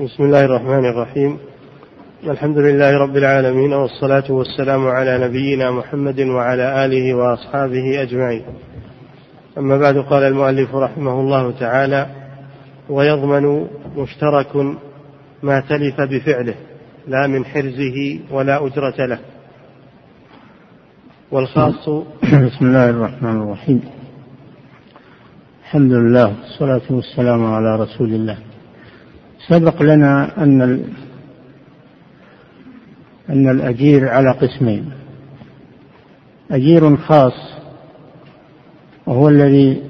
بسم الله الرحمن الرحيم. الحمد لله رب العالمين والصلاة والسلام على نبينا محمد وعلى آله وأصحابه أجمعين. أما بعد قال المؤلف رحمه الله تعالى ويضمن مشترك ما تلف بفعله لا من حرزه ولا أجرة له. والخاص بسم الله الرحمن الرحيم. الحمد لله والصلاة والسلام على رسول الله. سبق لنا أن أن الأجير على قسمين. أجير خاص وهو الذي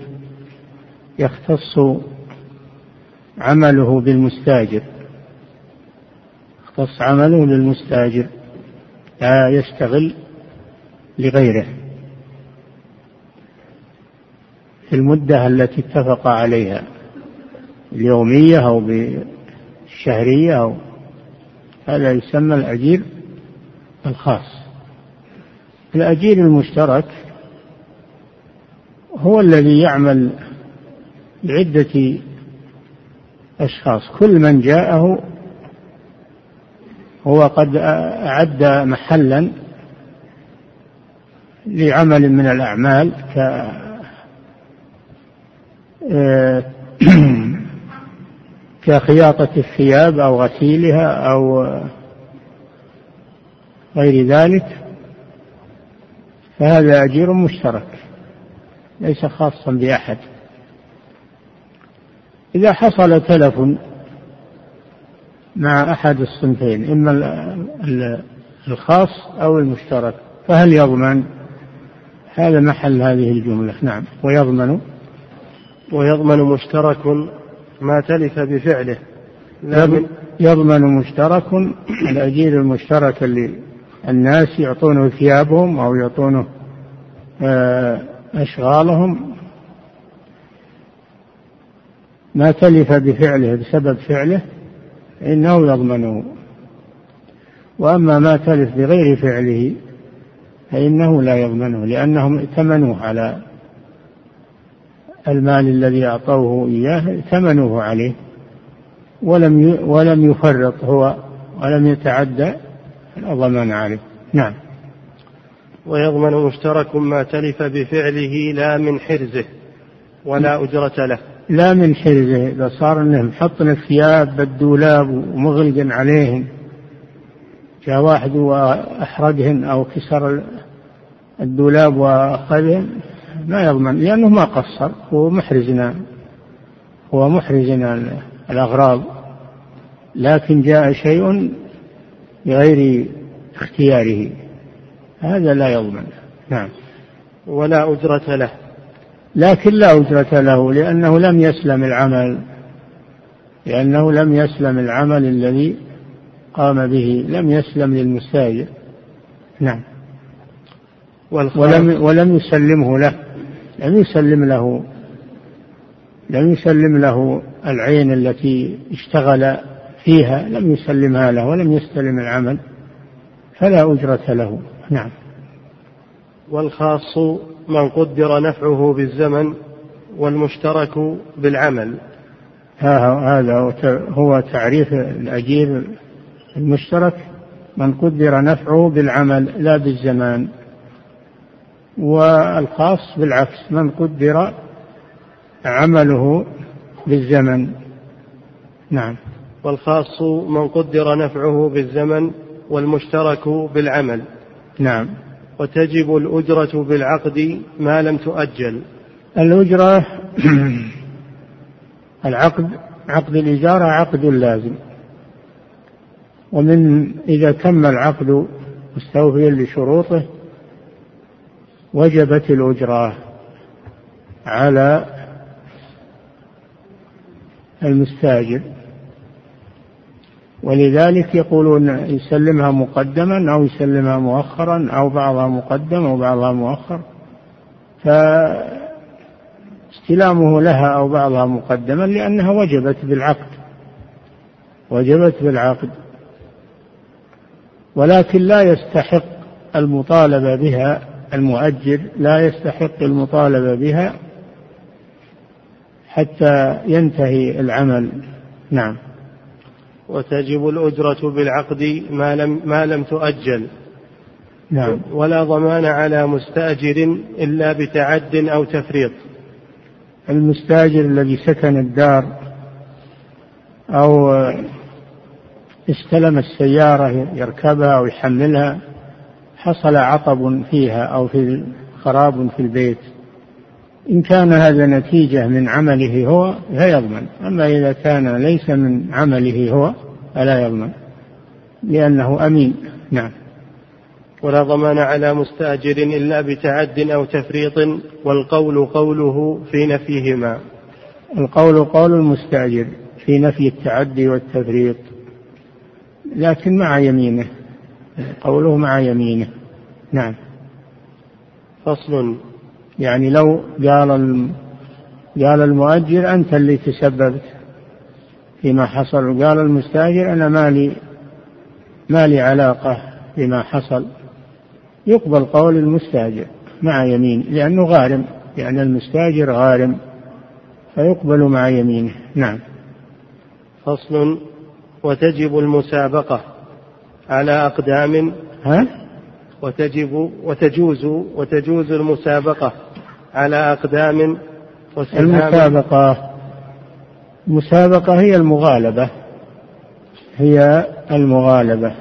يختص عمله بالمستاجر. يختص عمله للمستاجر لا يشتغل لغيره. في المدة التي اتفق عليها اليومية أو بالشهرية أو هذا يسمى الأجير الخاص. الأجير المشترك هو الذي يعمل لعدة أشخاص. كل من جاءه هو قد أعد محلا لعمل من الأعمال ك آه، كخياطة الثياب أو غسيلها أو غير ذلك فهذا أجير مشترك ليس خاصا بأحد. إذا حصل تلف مع أحد الصنفين إما الخاص أو المشترك فهل يضمن؟ هذا محل هذه الجملة نعم. ويضمن؟ ويضمن مشترك ما تلف بفعله. يضمن مشترك الأجير المشترك اللي الناس يعطونه ثيابهم أو يعطونه آه، أشغالهم. ما تلف بفعله بسبب فعله إنه يضمنه. وأما ما تلف بغير فعله فإنه لا يضمنه لأنهم ائتمنوه على المال الذي أعطوه إياه ائتمنوه عليه ولم ولم يفرط هو ولم يتعدى الضمان عليه. نعم. ويضمن مشترك ما تلف بفعله لا من حرزه ولا أجرة له. لا من حرزه. إذا صار أنه محطن الثياب بالدولاب ومغلق عليهن جاء واحد وأحرقهن أو كسر الدولاب وأخذهن ما يضمن لأنه ما قصر هو محرزنا هو محرزنا الأغراض. لكن جاء شيء بغير اختياره. هذا لا يضمن. نعم. ولا أجرة له. لكن لا أجرة له لأنه لم يسلم العمل. لأنه لم يسلم العمل الذي قام به لم يسلم للمستاجر. نعم. ولم ولم يسلمه له. لم يسلم له لم يسلم له العين التي اشتغل فيها لم يسلمها له ولم يستلم العمل فلا أجرة له. نعم. والخاص من قدر نفعه بالزمن والمشترك بالعمل. هذا هو تعريف الأجير المشترك من قدر نفعه بالعمل لا بالزمان. والخاص بالعكس من قدر عمله بالزمن. نعم. والخاص من قدر نفعه بالزمن والمشترك بالعمل. نعم. وتجب الأجرة بالعقد ما لم تؤجل. الأجرة العقد عقد الإجارة عقد لازم. ومن إذا تم العقد مستوفيا لشروطه وجبت الأجرة على المستاجر. ولذلك يقولون يسلمها مقدما أو يسلمها مؤخرا أو بعضها مقدم أو بعضها مؤخر. فاستلامه لها أو بعضها مقدما لأنها وجبت بالعقد. وجبت بالعقد. ولكن لا يستحق المطالبة بها المؤجر لا يستحق المطالبة بها حتى ينتهي العمل. نعم. وتجب الأجرة بالعقد ما لم, ما لم تؤجل. نعم. ولا ضمان على مستأجر إلا بتعد أو تفريط. المستأجر الذي سكن الدار أو استلم السيارة يركبها أو يحملها حصل عطب فيها أو في خراب في البيت. إن كان هذا نتيجة من عمله هو فيضمن أما إذا كان ليس من عمله هو فلا يضمن. لأنه أمين. نعم. ولا ضمان على مستأجر إلا بتعد أو تفريط والقول قوله في نفيهما. القول قول المستأجر في نفي التعدي والتفريط. لكن مع يمينه. قوله مع يمينه. نعم. فصل. يعني لو قال قال المؤجر أنت اللي تسببت فيما حصل وقال المستأجر أنا مالي مالي علاقة بما حصل. يقبل قول المستاجر مع يمين لأنه غارم لأن المستاجر غارم فيقبل مع يمينه. نعم. فصل. وتجب المسابقة. على أقدام ها؟ وتجب وتجوز وتجوز المسابقة على أقدام المسابقة. المسابقة هي المغالبة. هي المغالبة.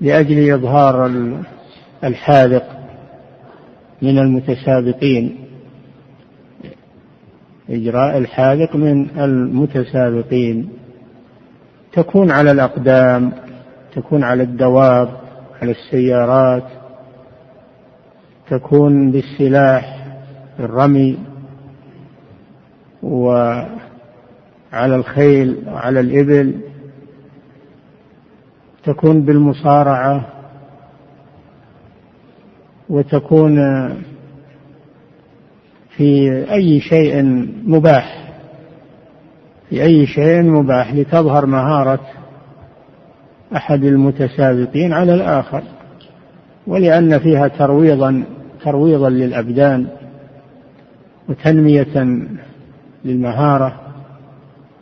لأجل إظهار الحاذق من المتسابقين. إجراء الحاذق من المتسابقين. تكون على الأقدام تكون على الدواب على السيارات تكون بالسلاح الرمي وعلى الخيل وعلى الإبل تكون بالمصارعة وتكون في أي شيء مباح. في أي شيء مباح لتظهر مهارة أحد المتسابقين على الآخر ولأن فيها ترويضا ترويضا للأبدان وتنمية للمهارة.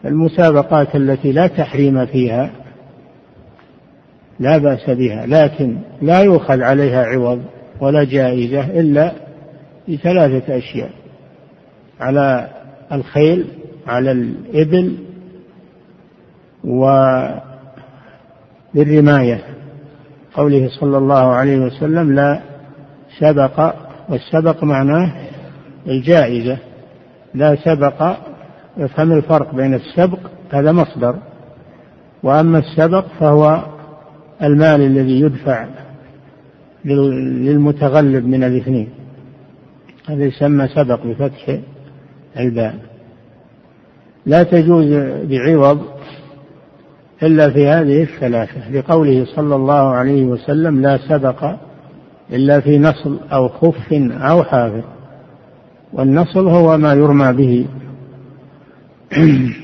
المسابقات التي لا تحريم فيها لا بأس بها لكن لا يؤخذ عليها عوض ولا جائزة إلا بثلاثة أشياء. على الخيل على الإبل وبالرماية. قوله صلى الله عليه وسلم لا سبق والسبق معناه الجائزة. لا سبق افهم الفرق بين السبق هذا مصدر. وأما السبق فهو المال الذي يدفع للمتغلب من الاثنين. هذا يسمى سبق بفتح الباء لا تجوز بعوض إلا في هذه الثلاثة. لقوله صلى الله عليه وسلم لا سبق إلا في نصل أو خف أو حافر. والنصل هو ما يرمى به.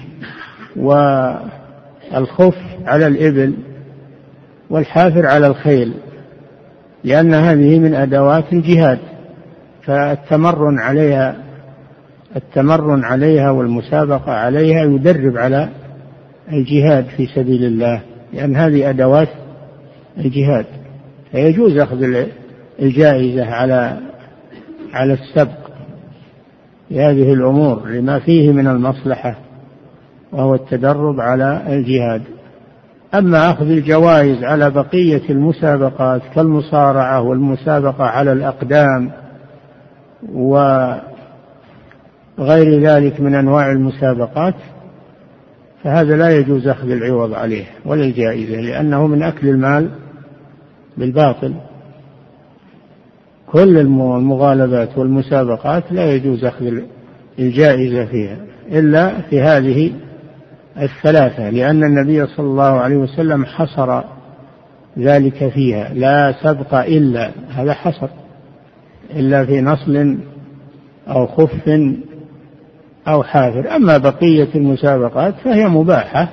والخف على الإبل والحافر على الخيل لأن هذه من أدوات الجهاد فالتمرن عليها التمرن عليها والمسابقة عليها يدرب على الجهاد في سبيل الله لأن هذه أدوات الجهاد. فيجوز أخذ الجائزة على على السبق لهذه الأمور لما فيه من المصلحة وهو التدرب على الجهاد. أما أخذ الجوائز على بقية المسابقات كالمصارعة والمسابقة على الأقدام وغير ذلك من أنواع المسابقات فهذا لا يجوز أخذ العوض عليه ولا الجائزة لأنه من أكل المال بالباطل. كل المغالبات والمسابقات لا يجوز أخذ الجائزة فيها إلا في هذه الثلاثة لأن النبي صلى الله عليه وسلم حصر ذلك فيها لا سبق إلا هذا حصر إلا في نصل أو خف أو حافر أما بقية المسابقات فهي مباحة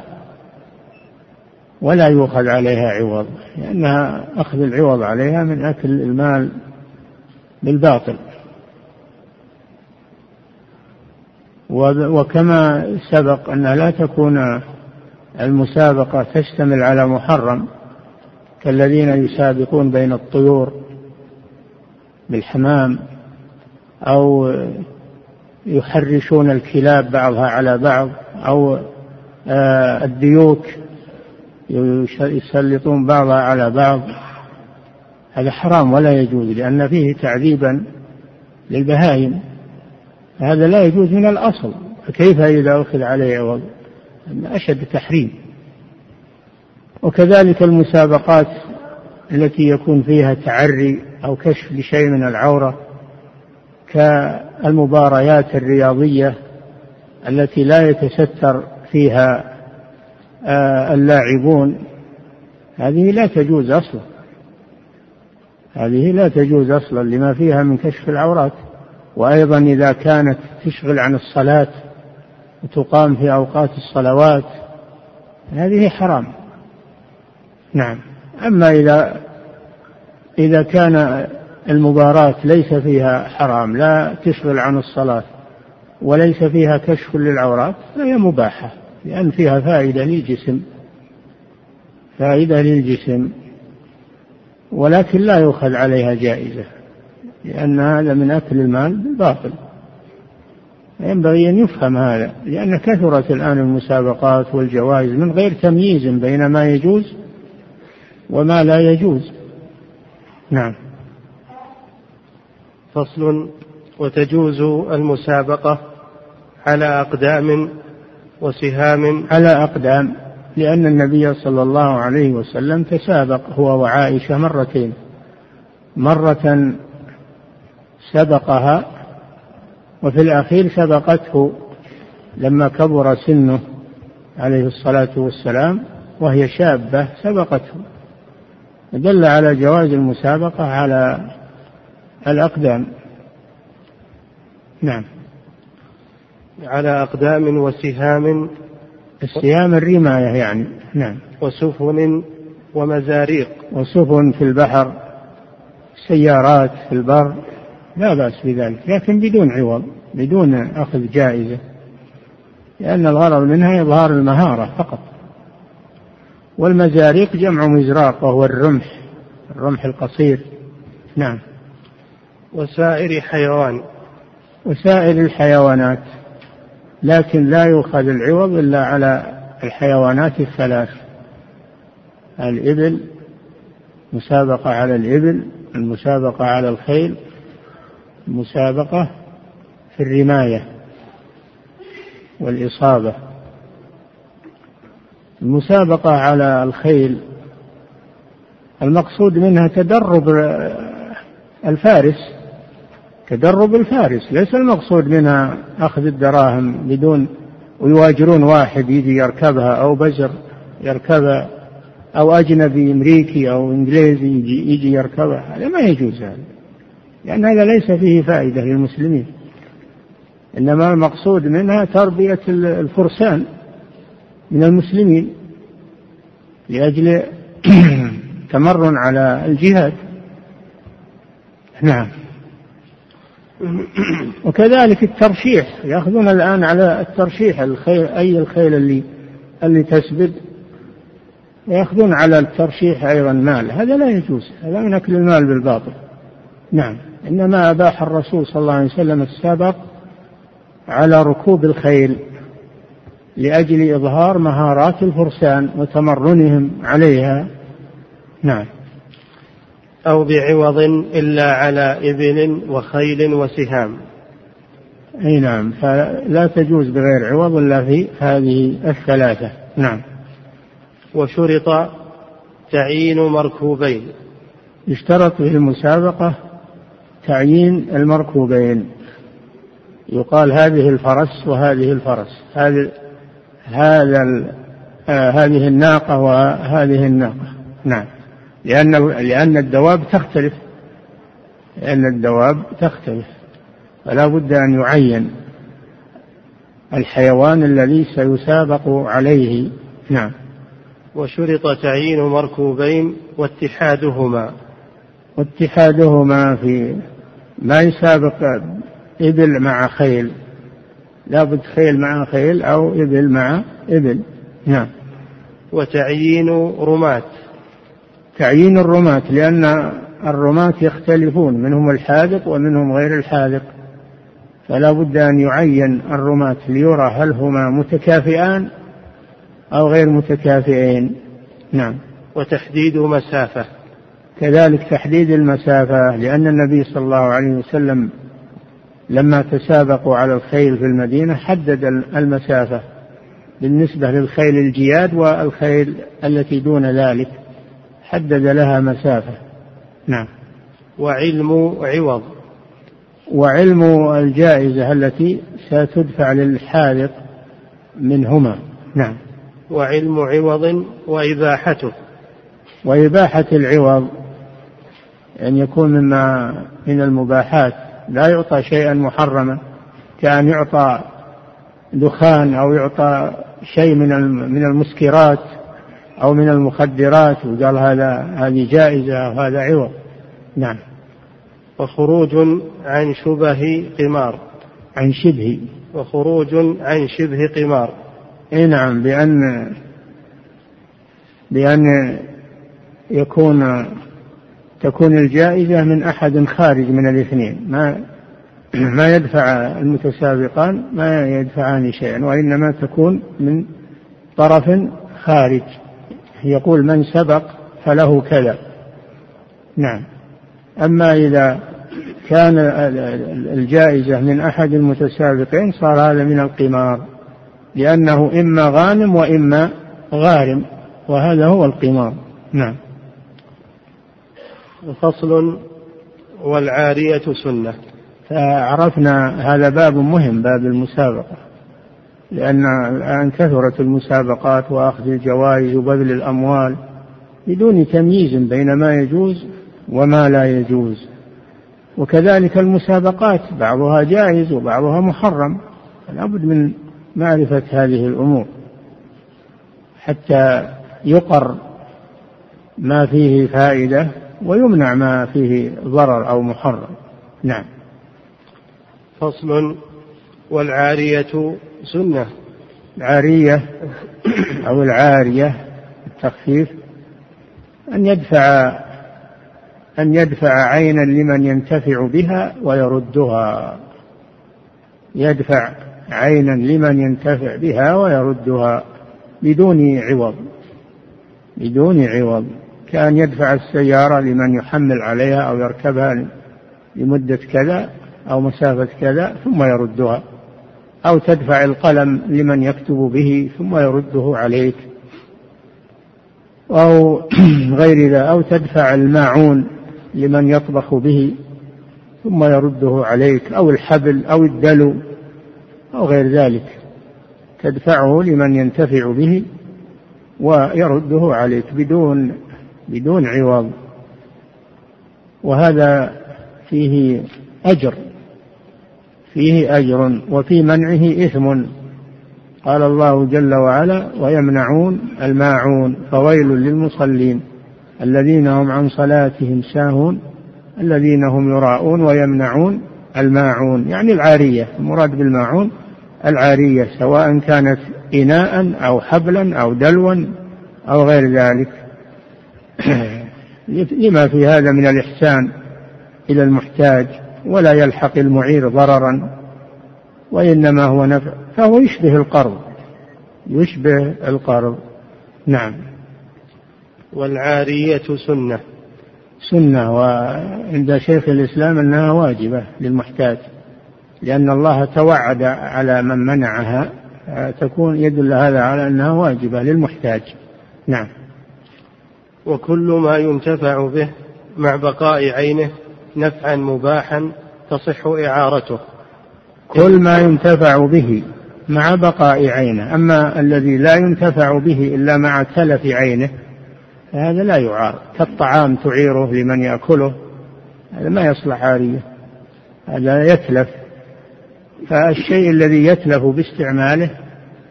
ولا يؤخذ عليها عوض لأنها أخذ العوض عليها من أكل المال بالباطل. وكما سبق أنها لا تكون المسابقة تشتمل على محرم كالذين يسابقون بين الطيور بالحمام أو يحرشون الكلاب بعضها على بعض أو آه، الديوك يسلطون بعضها على بعض. هذا حرام ولا يجوز لأن فيه تعذيبا للبهائم. هذا لا يجوز من الأصل. فكيف إذا أخذ عليه عوض؟ أشد تحريم. وكذلك المسابقات التي يكون فيها تعري أو كشف لشيء من العورة كالمباريات الرياضية التي لا يتستر فيها آه، اللاعبون هذه لا تجوز أصلا. هذه لا تجوز أصلا لما فيها من كشف العورات. وأيضا إذا كانت تشغل عن الصلاة وتقام في أوقات الصلوات هذه حرام. نعم. أما إذا إذا كان المباراة ليس فيها حرام لا تشغل عن الصلاة وليس فيها كشف للعورات فهي مباحة لأن فيها فائدة للجسم فائدة للجسم ولكن لا يؤخذ عليها جائزة لأن هذا من أكل المال بالباطل. ينبغي أن يفهم هذا لأن كثرت الآن المسابقات والجوائز من غير تمييز بين ما يجوز وما لا يجوز. نعم. فصل وتجوز المسابقة على أقدام وسهام. على أقدام لأن النبي صلى الله عليه وسلم تسابق هو وعائشة مرتين. مرة سبقها وفي الأخير سبقته لما كبر سنه عليه الصلاة والسلام وهي شابة سبقته. دل على جواز المسابقة على الأقدام. نعم. على أقدام وسهام. السهام الرماية يعني. نعم. وسفن ومزاريق. وسفن في البحر. سيارات في البر. لا بأس بذلك. لكن بدون عوض. بدون أخذ جائزة. لأن الغرض منها إظهار المهارة فقط. والمزاريق جمع مزراق وهو الرمح. الرمح القصير. نعم. وسائر حيوان وسائر الحيوانات لكن لا يؤخذ العوض إلا على الحيوانات الثلاث. الإبل مسابقة على الإبل المسابقة على الخيل المسابقة في الرماية والإصابة. المسابقة على الخيل المقصود منها تدرب الفارس. تدرب الفارس ليس المقصود منها أخذ الدراهم بدون ويواجرون واحد يجي يركبها أو بزر يركبها أو أجنبي أمريكي أو إنجليزي يجي, يجي يركبها هذا ما يجوز هذا لأن هذا ليس فيه فائدة للمسلمين. إنما المقصود منها تربية الفرسان من المسلمين لأجل تمرن على الجهاد. نعم. وكذلك الترشيح. يأخذون الآن على الترشيح الخيل أي الخيل اللي اللي تسبد. يأخذون على الترشيح أيضا مال. هذا لا يجوز. هذا من أكل المال بالباطل. نعم. إنما أباح الرسول صلى الله عليه وسلم السبق على ركوب الخيل لأجل إظهار مهارات الفرسان وتمرنهم عليها. نعم. أو بعوض إلا على إبل وخيل وسهام. أي نعم فلا تجوز بغير عوض إلا في هذه الثلاثة. نعم. وشرط تعيين مركوبين. يشترط في المسابقة تعيين المركوبين. يقال هذه الفرس وهذه الفرس. هذه هذا آه هذه الناقة وهذه الناقة. نعم. لأن لأن الدواب تختلف. لأن الدواب تختلف. فلا بد أن يعين الحيوان الذي سيسابق عليه. نعم. وشرط تعيين مركوبين واتحادهما. واتحادهما في ما يسابق إبل مع خيل. لابد خيل مع خيل أو إبل مع إبل. نعم. وتعيين رماة. تعيين الرماة لأن الرماة يختلفون منهم الحاذق ومنهم غير الحاذق. فلا بد أن يعين الرماة ليرى هل هما متكافئان أو غير متكافئين. نعم. وتحديد مسافة. كذلك تحديد المسافة لأن النبي صلى الله عليه وسلم لما تسابقوا على الخيل في المدينة حدد المسافة بالنسبة للخيل الجياد والخيل التي دون ذلك. حدد لها مسافة. نعم. وعلم عوض. وعلم الجائزة التي ستدفع للحاذق منهما. نعم. وعلم عوض وإباحته. وإباحة العوض أن يكون مما من المباحات. لا يعطى شيئا محرما. كأن يعطى دخان أو يعطى شيء من من المسكرات. أو من المخدرات وقال هذا هذه جائزة وهذا عوض. نعم. وخروج عن شبه قمار. عن شبه. وخروج عن شبه قمار. إي نعم بأن بأن يكون تكون الجائزة من أحد خارج من الاثنين. ما ما يدفع المتسابقان ما يدفعان شيئا وإنما تكون من طرف خارج. يقول من سبق فله كذا. نعم. أما إذا كان الجائزة من أحد المتسابقين صار هذا من القمار لأنه إما غانم وإما غارم وهذا هو القمار. نعم. فصل والعارية سنة. فعرفنا هذا باب مهم باب المسابقة. لأن الآن كثرت المسابقات وأخذ الجوائز وبذل الأموال بدون تمييز بين ما يجوز وما لا يجوز. وكذلك المسابقات بعضها جائز وبعضها محرم لابد من معرفة هذه الأمور. حتى يقر ما فيه فائدة ويمنع ما فيه ضرر أو محرم. نعم. فصل والعارية سنة. العارية أو العارية التخفيف أن يدفع أن يدفع عينا لمن ينتفع بها ويردها. يدفع عينا لمن ينتفع بها ويردها بدون عوض بدون عوض. كأن يدفع السيارة لمن يحمل عليها أو يركبها لمدة كذا أو مسافة كذا ثم يردها. أو تدفع القلم لمن يكتب به ثم يرده عليك. أو غير ذا أو تدفع الماعون لمن يطبخ به ثم يرده عليك. أو الحبل أو الدلو أو غير ذلك. تدفعه لمن ينتفع به ويرده عليك بدون بدون عوض. وهذا فيه أجر. فيه أجر وفي منعه إثم. قال الله جل وعلا ويمنعون الماعون فويل للمصلين. الذين هم عن صلاتهم ساهون الذين هم يراءون ويمنعون الماعون. يعني العارية المراد بالماعون العارية سواء كانت إناء أو حبلا أو دلوا أو غير ذلك. لما في هذا من الإحسان إلى المحتاج. ولا يلحق المعير ضررا وإنما هو نفع فهو يشبه القرض. يشبه القرض. نعم. والعارية سنة. سنة وعند شيخ الإسلام أنها واجبة للمحتاج لأن الله توعد على من منعها تكون يدل هذا على أنها واجبة للمحتاج. نعم. وكل ما ينتفع به مع بقاء عينه نفعا مباحا تصح إعارته. كل ما ينتفع به مع بقاء عينه أما الذي لا ينتفع به إلا مع تلف عينه فهذا لا يعار. كالطعام تعيره لمن يأكله هذا ما يصلح عارية هذا يتلف. فالشيء الذي يتلف باستعماله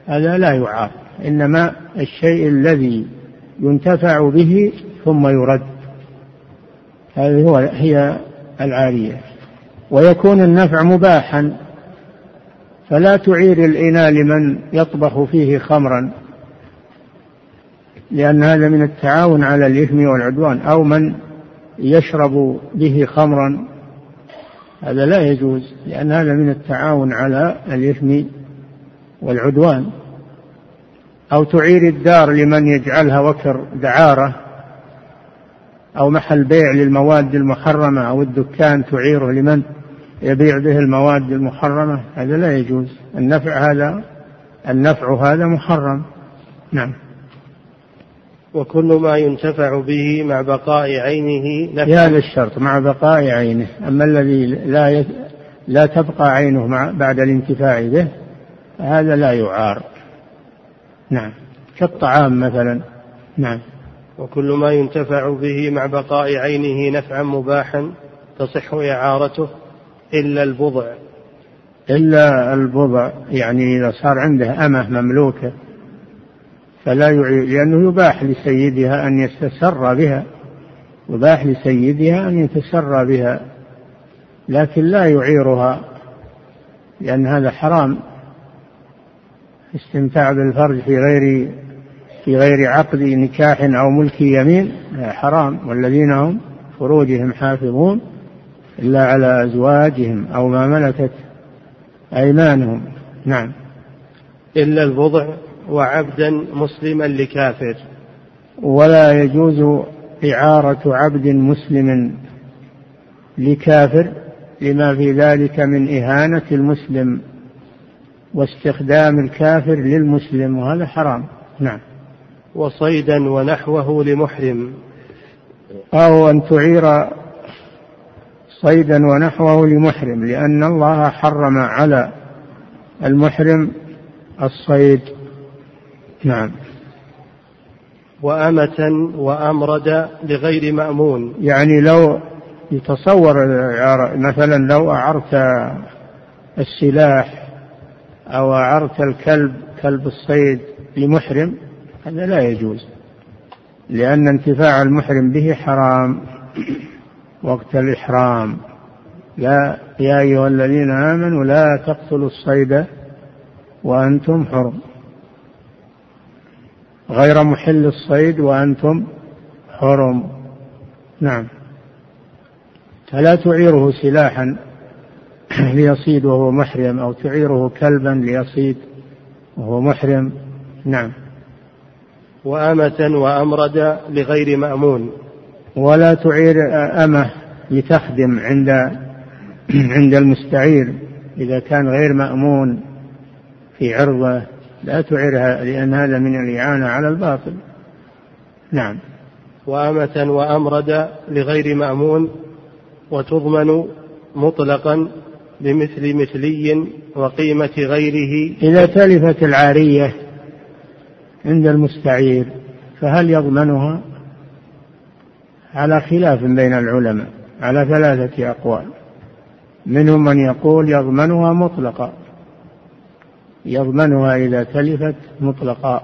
هذا لا يعار إنما الشيء الذي ينتفع به ثم يرد. هذه هو هي العارية ويكون النفع مباحا فلا تعير الإناء لمن يطبخ فيه خمرا لأن هذا من التعاون على الإثم والعدوان. أو من يشرب به خمرا هذا لا يجوز لأن هذا من التعاون على الإثم والعدوان. أو تعير الدار لمن يجعلها وكر دعارة أو محل بيع للمواد المحرمة أو الدكان تعيره لمن يبيع به المواد المحرمة؟ هذا لا يجوز. النفع هذا النفع هذا محرم. نعم. وكل ما ينتفع به مع بقاء عينه نفع. هذا الشرط مع بقاء عينه. أما الذي لا يت... لا تبقى عينه مع بعد الانتفاع به هذا لا يعار. نعم. كالطعام مثلا. نعم. وكل ما ينتفع به مع بقاء عينه نفعا مباحا تصح إعارته إلا البضع. إلا البضع يعني إذا صار عنده أمة مملوكة فلا يعير لأنه يباح لسيدها أن يتسرى بها يباح لسيدها أن يتسرى بها لكن لا يعيرها لأن هذا حرام. استمتاع بالفرج في غير في غير عقد نكاح أو ملك يمين حرام. والذين هم فروجهم حافظون إلا على أزواجهم أو ما ملكت أيمانهم. نعم. إلا البضع وعبدا مسلما لكافر. ولا يجوز إعارة عبد مسلم لكافر لما في ذلك من إهانة المسلم واستخدام الكافر للمسلم وهذا حرام. نعم. وصيدا ونحوه لمحرم. أو أن تعير صيدا ونحوه لمحرم لأن الله حرم على المحرم الصيد. نعم. وأمة وأمرد لغير مأمون. يعني لو يتصور مثلا لو أعرت السلاح أو أعرت الكلب كلب الصيد لمحرم هذا لا يجوز لأن انتفاع المحرم به حرام. وقت الإحرام لا يا أيها الذين آمنوا لا تقتلوا الصيد وأنتم حرم. غير محل الصيد وأنتم حرم. نعم. فلا تعيره سلاحا ليصيد وهو محرم أو تعيره كلبا ليصيد وهو محرم. نعم. وأمة وأمرد لغير مأمون. ولا تعير أمة لتخدم عند عند المستعير. إذا كان غير مأمون في عرضه لا تعرها لأن هذا من الإعانة على الباطل. نعم. وأمة وأمرد لغير مأمون وتضمن مطلقا بمثل مثلي وقيمة غيره. إذا تلفت العارية عند المستعير فهل يضمنها؟ على خلاف بين العلماء على ثلاثة أقوال. منهم من يقول يضمنها مطلقا. يضمنها إذا تلفت مطلقا.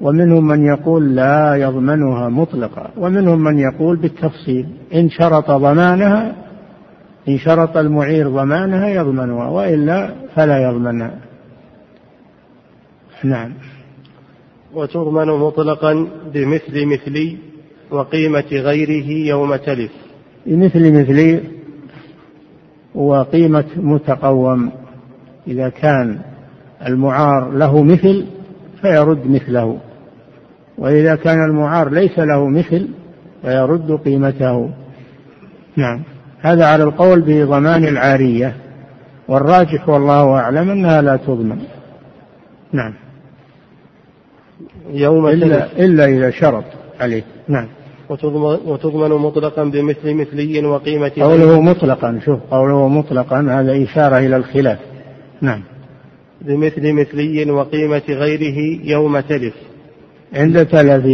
ومنهم من يقول لا يضمنها مطلقا. ومنهم من يقول بالتفصيل إن شرط ضمانها إن شرط المعير ضمانها يضمنها وإلا فلا يضمنها. نعم. وتضمن مطلقا بمثل مثلي وقيمة غيره يوم تلف. بمثل مثلي وقيمة متقوم. إذا كان المعار له مثل فيرد مثله وإذا كان المعار ليس له مثل فيرد قيمته. نعم. هذا على القول بضمان العارية. والراجح والله أعلم أنها لا تضمن. نعم. يوم إلا, إلا إذا شرط عليه. نعم. وتضمن مطلقا بمثل مثلي وقيمة قوله مطلقا شوف قوله مطلقا هذا إشارة إلى الخلاف. نعم. بمثل مثلي وقيمة غيره يوم تلف. عند تلف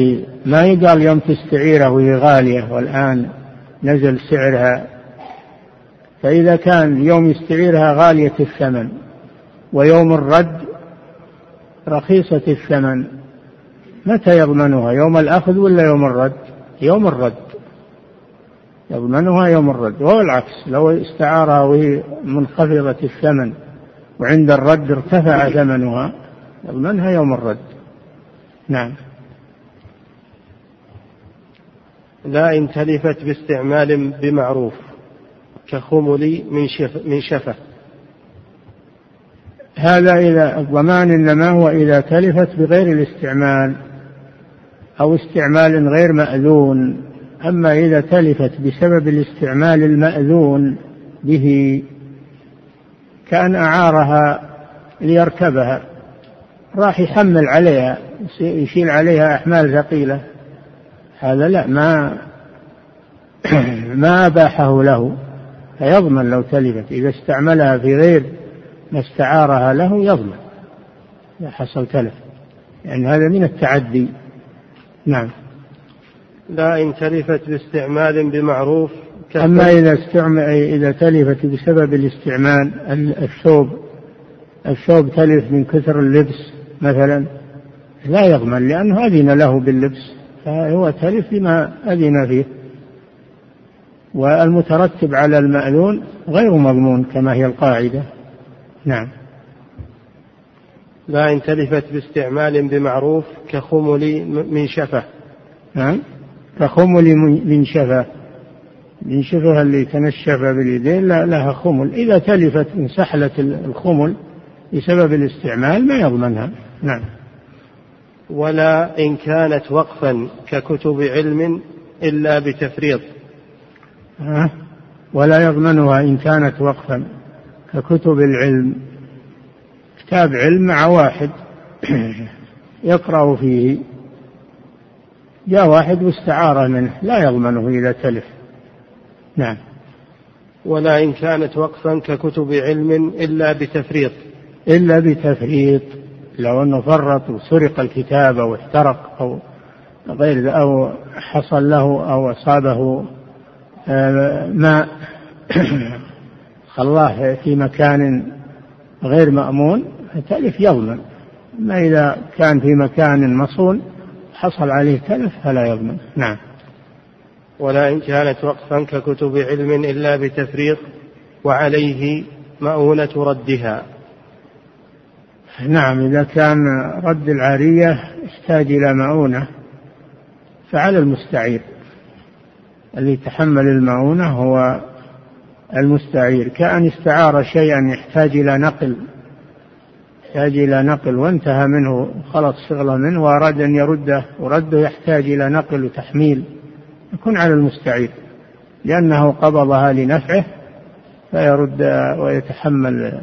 ما يقال يوم تستعيره وهي غالية والآن نزل سعرها. فإذا كان يوم يستعيرها غالية الثمن ويوم الرد رخيصة الثمن. متى يضمنها؟ يوم الأخذ ولا يوم الرد؟ يوم الرد. يضمنها يوم الرد. وهو العكس. لو استعارها وهي منخفضة الثمن وعند الرد ارتفع ثمنها يضمنها يوم الرد. نعم. لا إن تلفت باستعمال بمعروف كخمل من شف من شفة. هذا إذا الضمان إنما هو إذا تلفت بغير الاستعمال. أو استعمال غير مأذون. أما إذا تلفت بسبب الاستعمال المأذون به كأن أعارها ليركبها راح يحمل عليها يشيل عليها أحمال ثقيلة. هذا لا ما ما أباحه له. فيضمن لو تلفت. إذا استعملها في غير ما استعارها له يضمن. إذا حصل تلف. يعني هذا من التعدي. نعم. لا إن تلفت باستعمال بمعروف أما إذا استعمل إذا تلفت بسبب الاستعمال الثوب. الثوب تلف من كثر اللبس مثلا. لا يضمن لأنه أذن له باللبس. فهو تلف بما أذن فيه. والمترتب على المأذون غير مضمون كما هي القاعدة. نعم. لا إن تلفت باستعمال بمعروف كخمل من شفة نعم كخمل من شفة من شفة اللي تنشف باليدين لا لها خمل. إذا تلفت من سحلة الخمل بسبب الاستعمال ما يضمنها. نعم. ولا إن كانت وقفا ككتب علم إلا بتفريط. أه؟ ولا يضمنها إن كانت وقفا ككتب العلم كتاب علم مع واحد يقرأ فيه. جاء واحد واستعار منه لا يضمنه إذا تلف. نعم. ولا إن كانت وقفا ككتب علم إلا بتفريط. إلا بتفريط. لو أنه فرط وسرق الكتاب أو احترق أو غير أو حصل له أو أصابه آه، ماء خلاه في مكان غير مأمون تلف يضمن أما إذا كان في مكان مصون حصل عليه تلف فلا يضمن. نعم. ولا إن كانت وقفا ككتب علم إلا بتفريط وعليه مؤونة ردها. نعم إذا كان رد العارية يحتاج إلى مؤونة فعلى المستعير. اللي يتحمل المؤونة هو المستعير. كأن استعار شيئا يحتاج إلى نقل يحتاج إلى نقل وانتهى منه خلص شغله منه وأراد أن يرده ورده يحتاج إلى نقل وتحميل. يكون على المستعير لأنه قبضها لنفعه فيرد ويتحمل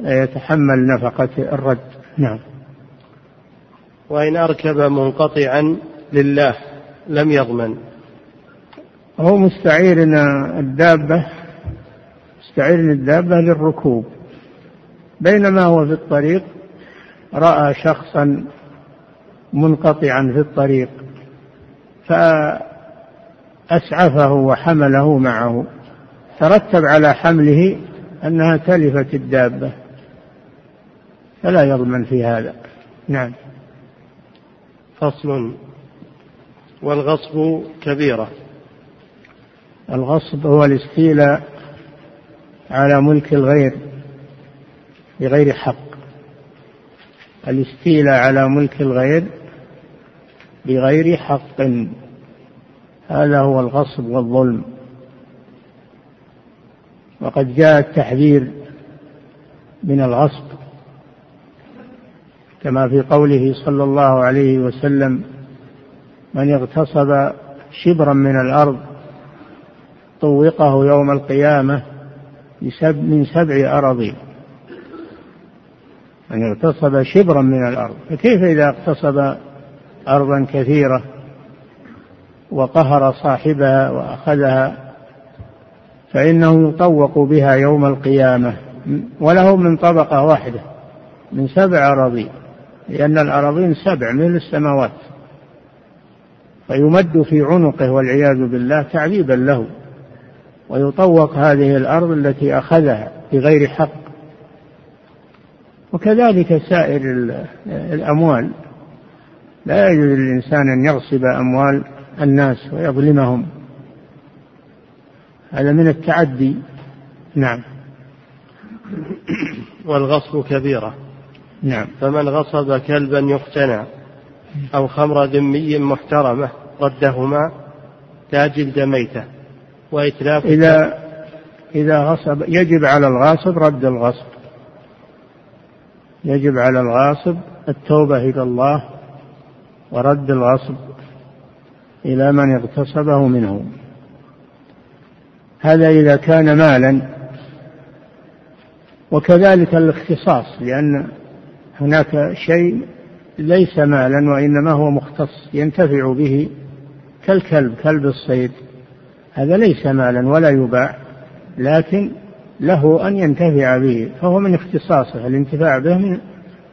يتحمل نفقة الرد. نعم. وإن أركب منقطعا لله لم يضمن. هو مستعير الدابة مستعير الدابة للركوب. بينما هو في الطريق رأى شخصا منقطعا في الطريق فأسعفه وحمله معه ترتب على حمله أنها تلفت الدابة. فلا يضمن في هذا. نعم. فصل. والغصب كبيرة. الغصب هو الاستيلاء على ملك الغير. بغير حق. الاستيلاء على ملك الغير بغير حق. هذا هو الغصب والظلم. وقد جاء التحذير من الغصب كما في قوله صلى الله عليه وسلم من اغتصب شبرا من الأرض طوقه يوم القيامة من سبع اراضين من اغتصب شبرا من الأرض. فكيف إذا اغتصب أرضا كثيرة وقهر صاحبها وأخذها؟ فانه يطوق بها يوم القيامة. وله من طبقة واحدة من سبع أراضين لأن الأراضين سبع من السماوات. فيمد في عنقه والعياذ بالله تعذيبا له ويطوق هذه الأرض التي أخذها بغير حق. وكذلك سائر الأموال. لا يجوز للإنسان أن يغصب أموال الناس ويظلمهم. هذا من التعدي. نعم. والغصب كبيرة. نعم. فمن غصب كلبا يقتنى أو خمر ذمي محترمة ردهما لا جلد ميتة. وإتلاف إذا إذا غصب يجب على الغاصب رد الغصب. يجب على الغاصب التوبة إلى الله ورد الغصب إلى من اغتصبه منه. هذا إذا كان مالا وكذلك الاختصاص لأن هناك شيء ليس مالا وإنما هو مختص ينتفع به كالكلب كلب الصيد. هذا ليس مالا ولا يباع لكن له أن ينتفع به فهو من اختصاصه الانتفاع به من,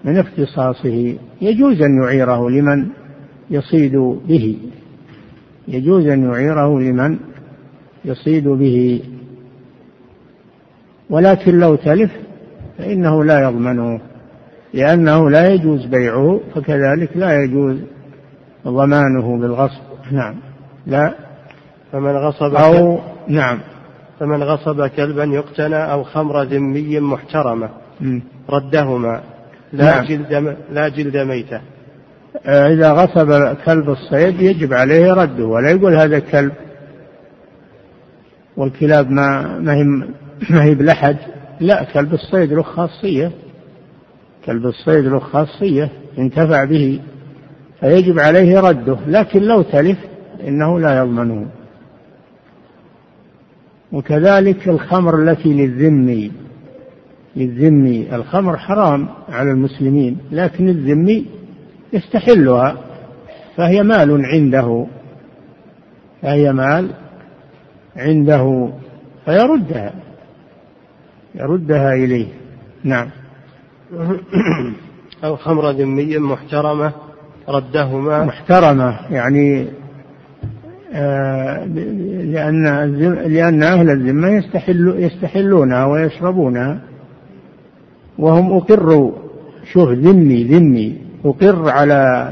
من اختصاصه. يجوز أن يعيره لمن يصيد به. يجوز أن يعيره لمن يصيد به. ولكن لو تلف فإنه لا يضمنه لأنه لا يجوز بيعه فكذلك لا يجوز ضمانه بالغصب. نعم. لا. فمن غصب أو نعم. فمن غصب كلبا يقتنى أو خمر ذمي محترمة. ردهما. لا نعم. جلد لا جلد ميتة. آه، إذا غصب كلب الصيد يجب عليه رده ولا يقول هذا كلب والكلاب ما ما هي ما هي بلحد. لا كلب الصيد له خاصية. كلب الصيد له خاصية ينتفع به فيجب عليه رده. لكن لو تلف إنه لا يضمنه. وكذلك الخمر التي للذمي للذمي الخمر حرام على المسلمين لكن الذمي يستحلها. فهي مال عنده. فهي مال عنده. فيردها. يردها إليه. نعم. أو خمر ذمي محترمة ردهما. محترمة يعني لأن لأن أهل الذمة يستحل يستحلونها ويشربونها. وهم أقروا شوف ذمي ذمي أقر على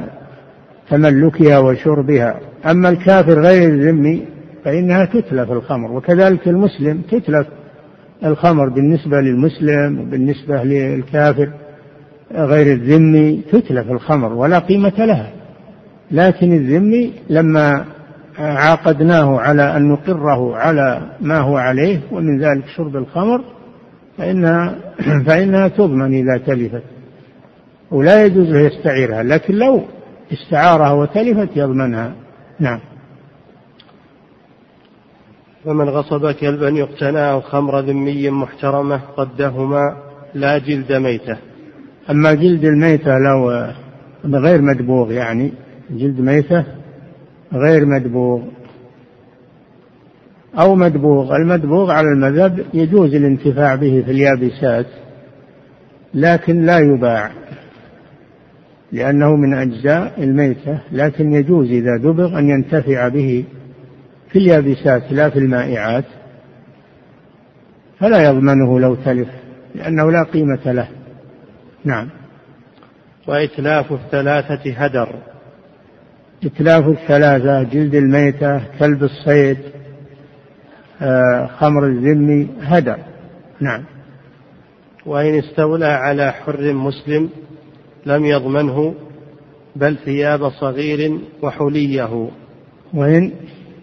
تملكها وشربها. أما الكافر غير الذمي فإنها تتلف الخمر. وكذلك المسلم تتلف الخمر بالنسبة للمسلم وبالنسبة للكافر. غير الذمي تتلف الخمر ولا قيمة لها. لكن الذمي لما عاقدناه على أن نقره على ما هو عليه ومن ذلك شرب الخمر فإنها, فإنها تضمن إذا تلفت ولا يجوز له يستعيرها لكن لو استعارها وتلفت يضمنها. نعم. فمن غصب كلبا يقتنى أو خمر ذمي محترمة قدهما لا جلد ميتة. أما جلد الميتة لو غير مدبوغ يعني جلد ميتة غير مدبوغ. أو مدبوغ. المدبوغ على المذهب يجوز الانتفاع به في اليابسات لكن لا يباع لأنه من أجزاء الميتة لكن يجوز إذا دبغ أن ينتفع به في اليابسات لا في المائعات. فلا يضمنه لو تلف لأنه لا قيمة له. نعم. وإتلاف الثلاثة هدر. إتلاف الثلاثة جلد الميتة كلب الصيد آه، خمر الذمي هدر نعم وإن استولى على حر مسلم لم يضمنه بل ثياب صغير وحليه وإن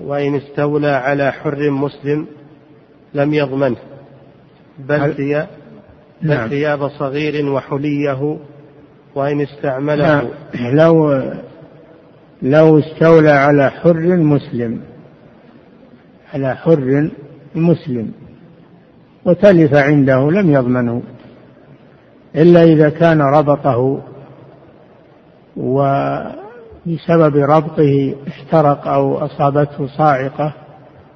وإن استولى على حر مسلم لم يضمنه بل, ثياب بل نعم. ثياب صغير وحليه وإن استعمله. لو لو استولى على حر مسلم على حر مسلم وتلف عنده لم يضمنه إلا إذا كان ربطه وبسبب ربطه احترق أو أصابته صاعقة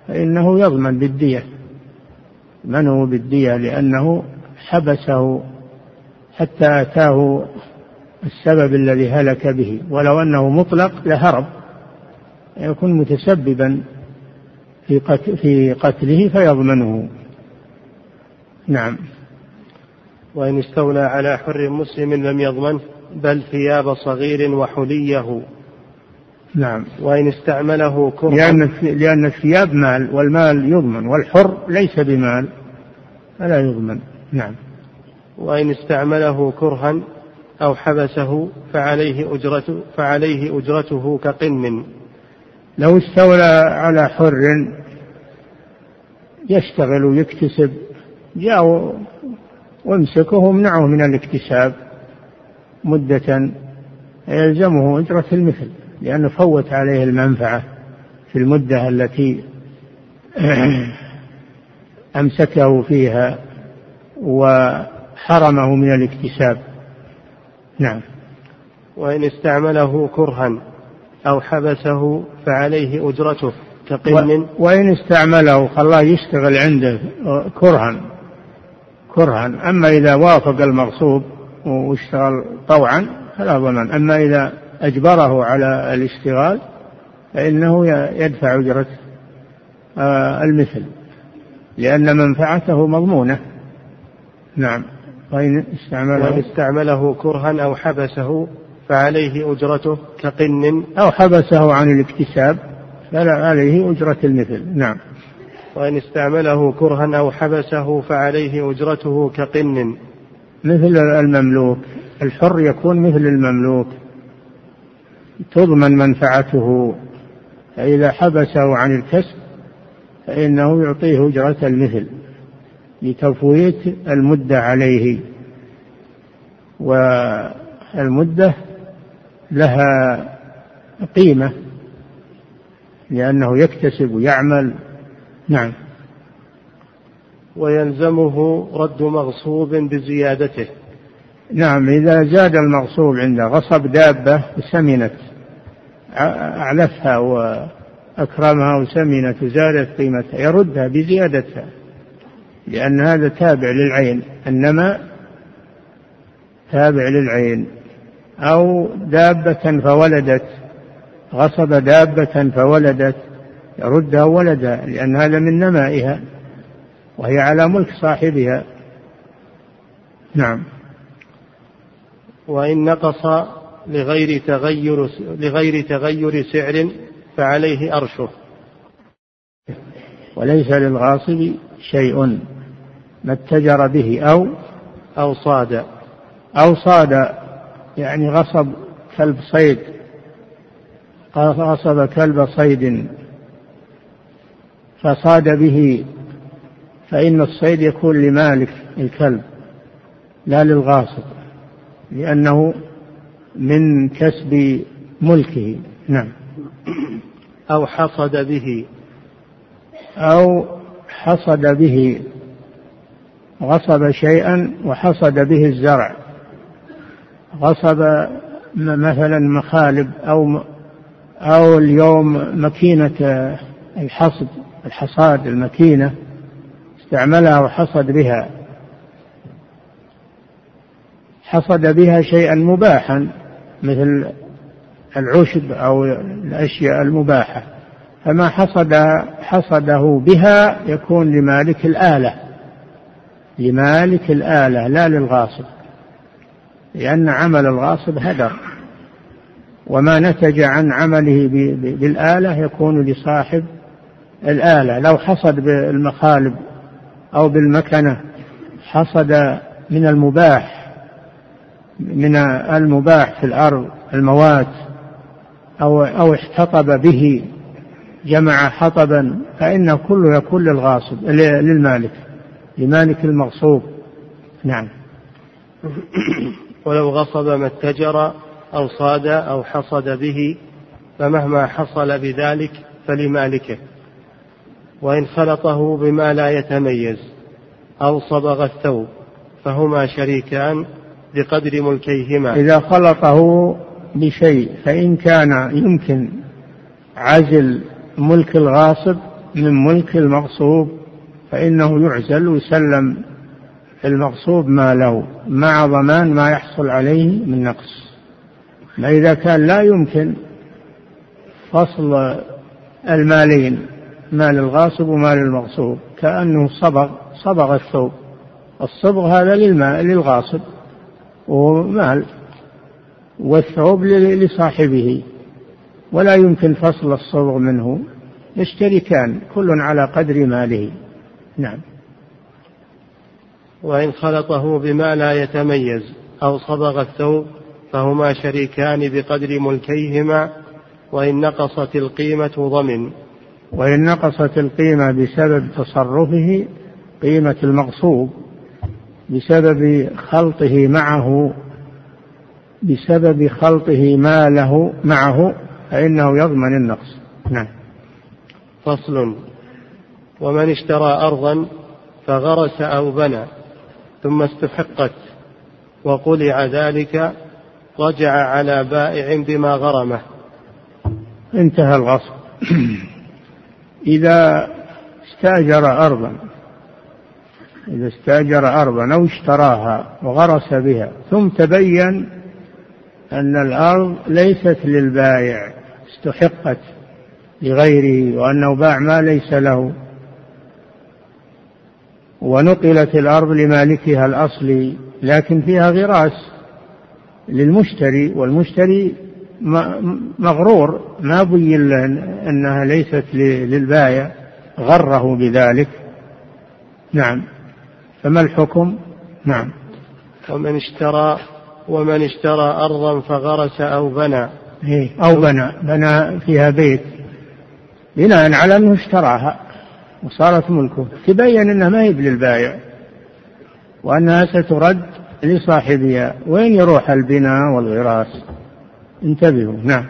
فإنه يضمن بالدية. منه بالدية لأنه حبسه حتى أتاه السبب الذي هلك به. ولو أنه مطلق لهرب. يكون متسببا في في قتله فيضمنه. نعم. وإن استولى على حر مسلم لم يضمنه بل ثياب صغير وحليه. نعم. وإن استعمله كرها لأن لأن الثياب مال والمال يضمن والحر ليس بمال فلا يضمن. نعم. وإن استعمله كرها أو حبسه فعليه أجرته فعليه أجرته كقن. لو استولى على حر يشتغل ويكتسب جاءوا وامسكه وامنعه من الاكتساب مدة يلزمه أجرة المثل لأنه فوت عليه المنفعة في المدة التي أمسكه فيها وحرمه من الاكتساب. نعم. وإن استعمله كرها أو حبسه فعليه أجرته كقن. وإن استعمله خلاه يشتغل عنده كرها كرها. أما إذا وافق المغصوب واشتغل طوعا فلا ضمان أما إذا أجبره على الاشتغال فإنه يدفع أجرة آه، المثل لأن منفعته مضمونة. نعم. وإن استعمله, وإن استعمله كرها أو حبسه فعليه أجرته كقن أو حبسه عن الاكتساب فلا عليه أجرة المثل. نعم. وإن استعمله كرها أو حبسه فعليه أجرته كقن. مثل المملوك. الحر يكون مثل المملوك. تضمن منفعته. فإذا حبسه عن الكسب فإنه يعطيه أجرة المثل. لتفويت المدة عليه والمدة لها قيمة لأنه يكتسب ويعمل. نعم. ويلزمه رد مغصوب بزيادته. نعم إذا زاد المغصوب عنده غصب دابة سمنت أعلفها وأكرمها وسمنت وزادت قيمتها يردها بزيادتها. لأن هذا تابع للعين النماء تابع للعين. أو دابة فولدت غصب دابة فولدت يردها ولدها لأن هذا من نمائها وهي على ملك صاحبها. نعم. وإن نقص لغير تغير لغير تغير سعر فعليه أرشه. وليس للغاصب شيء. ما اتجر به أو أو صاد. أو صاد يعني غصب كلب صيد. غصب كلب صيد. فصاد به فإن الصيد يكون لمالك الكلب لا للغاصب لأنه من كسب ملكه. نعم. أو حصد به. أو حصد به. غصب شيئا وحصد به الزرع. غصب مثلا مخالب أو أو اليوم مكينة الحصد الحصاد المكينة استعملها وحصد بها. حصد بها شيئا مباحا مثل العشب أو الأشياء المباحة. فما حصد حصده بها يكون لمالك الآلة. لمالك الآلة لا للغاصب. لأن عمل الغاصب هدر. وما نتج عن عمله بالآلة يكون لصاحب الآلة. لو حصد بالمخالب أو بالمكنة حصد من المباح من المباح في الأرض الموات أو أو احتطب به جمع حطبا فإنه كله يكون للغاصب للمالك. لمالك المغصوب. نعم. ولو غصب ما اتجر أو صاد أو حصد به فمهما حصل بذلك فلمالكه. وإن خلطه بما لا يتميز أو صبغ الثوب فهما شريكان بقدر ملكيهما. إذا خلطه بشيء فإن كان يمكن عزل ملك الغاصب من ملك المغصوب فإنه يعزل ويسلم المغصوب ما له مع ضمان ما يحصل عليه من نقص. ما إذا كان لا يمكن فصل المالين مال الغاصب ومال المغصوب كأنه صبغ صبغ الثوب. الصبغ هذا للماء للغاصب ومال والثوب لصاحبه. ولا يمكن فصل الصبغ منه. يشتركان كل على قدر ماله. نعم. وإن خلطه بما لا يتميز أو صبغ الثوب فهما شريكان بقدر ملكيهما وإن نقصت القيمة ضمن. وإن نقصت القيمة بسبب تصرفه قيمة المغصوب بسبب خلطه معه بسبب خلطه ماله معه فإنه يضمن النقص. نعم. فصل. ومن اشترى أرضا فغرس أو بنى ثم استحقت وقلع ذلك رجع على بائع بما غرمه. انتهى الغصب. إذا استأجر أرضا إذا استأجر أرضا أو اشتراها وغرس بها ثم تبين أن الأرض ليست للبائع استحقت لغيره وأنه باع ما ليس له. ونقلت الأرض لمالكها الأصلي لكن فيها غراس للمشتري والمشتري مغرور ما بين له أنها ليست للبائع غره بذلك. نعم. فما الحكم؟ نعم. ومن اشترى ومن اشترى أرضا فغرس أو بنى. إيه أو بنى. بنى فيها بيت. بناء على أنه اشتراها. وصارت ملكه. تبين أنها ما هي للبائع وأنها سترد لصاحبها. وين يروح البناء والغراس؟ انتبهوا. نعم.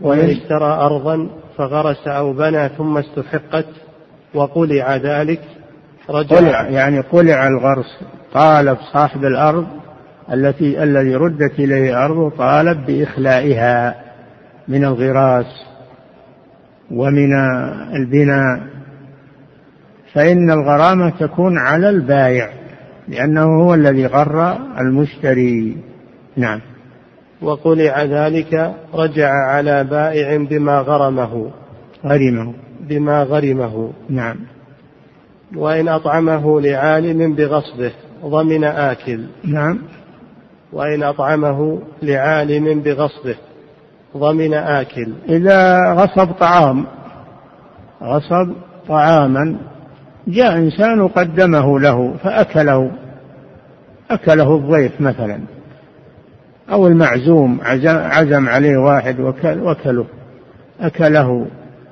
ومن اشترى أرضا فغرس أو بنى ثم استحقت وقلع ذلك رجع قلع يعني قلع الغرس طالب صاحب الأرض التي الذي ردت إليه أرضه طالب بإخلائها من الغراس ومن البناء. فإن الغرامة تكون على البايع لأنه هو الذي غر المشتري. نعم. وقلع ذلك رجع على بائع بما غرمه. غرمه. بما غرمه. نعم. وإن أطعمه لعالم بغصبه ضمن آكل. نعم. وإن أطعمه لعالم بغصبه ضمن آكل. إذا غصب طعام غصب طعاما جاء إنسان وقدمه له فأكله أكله الضيف مثلا أو المعزوم عزم عليه واحد وكله أكله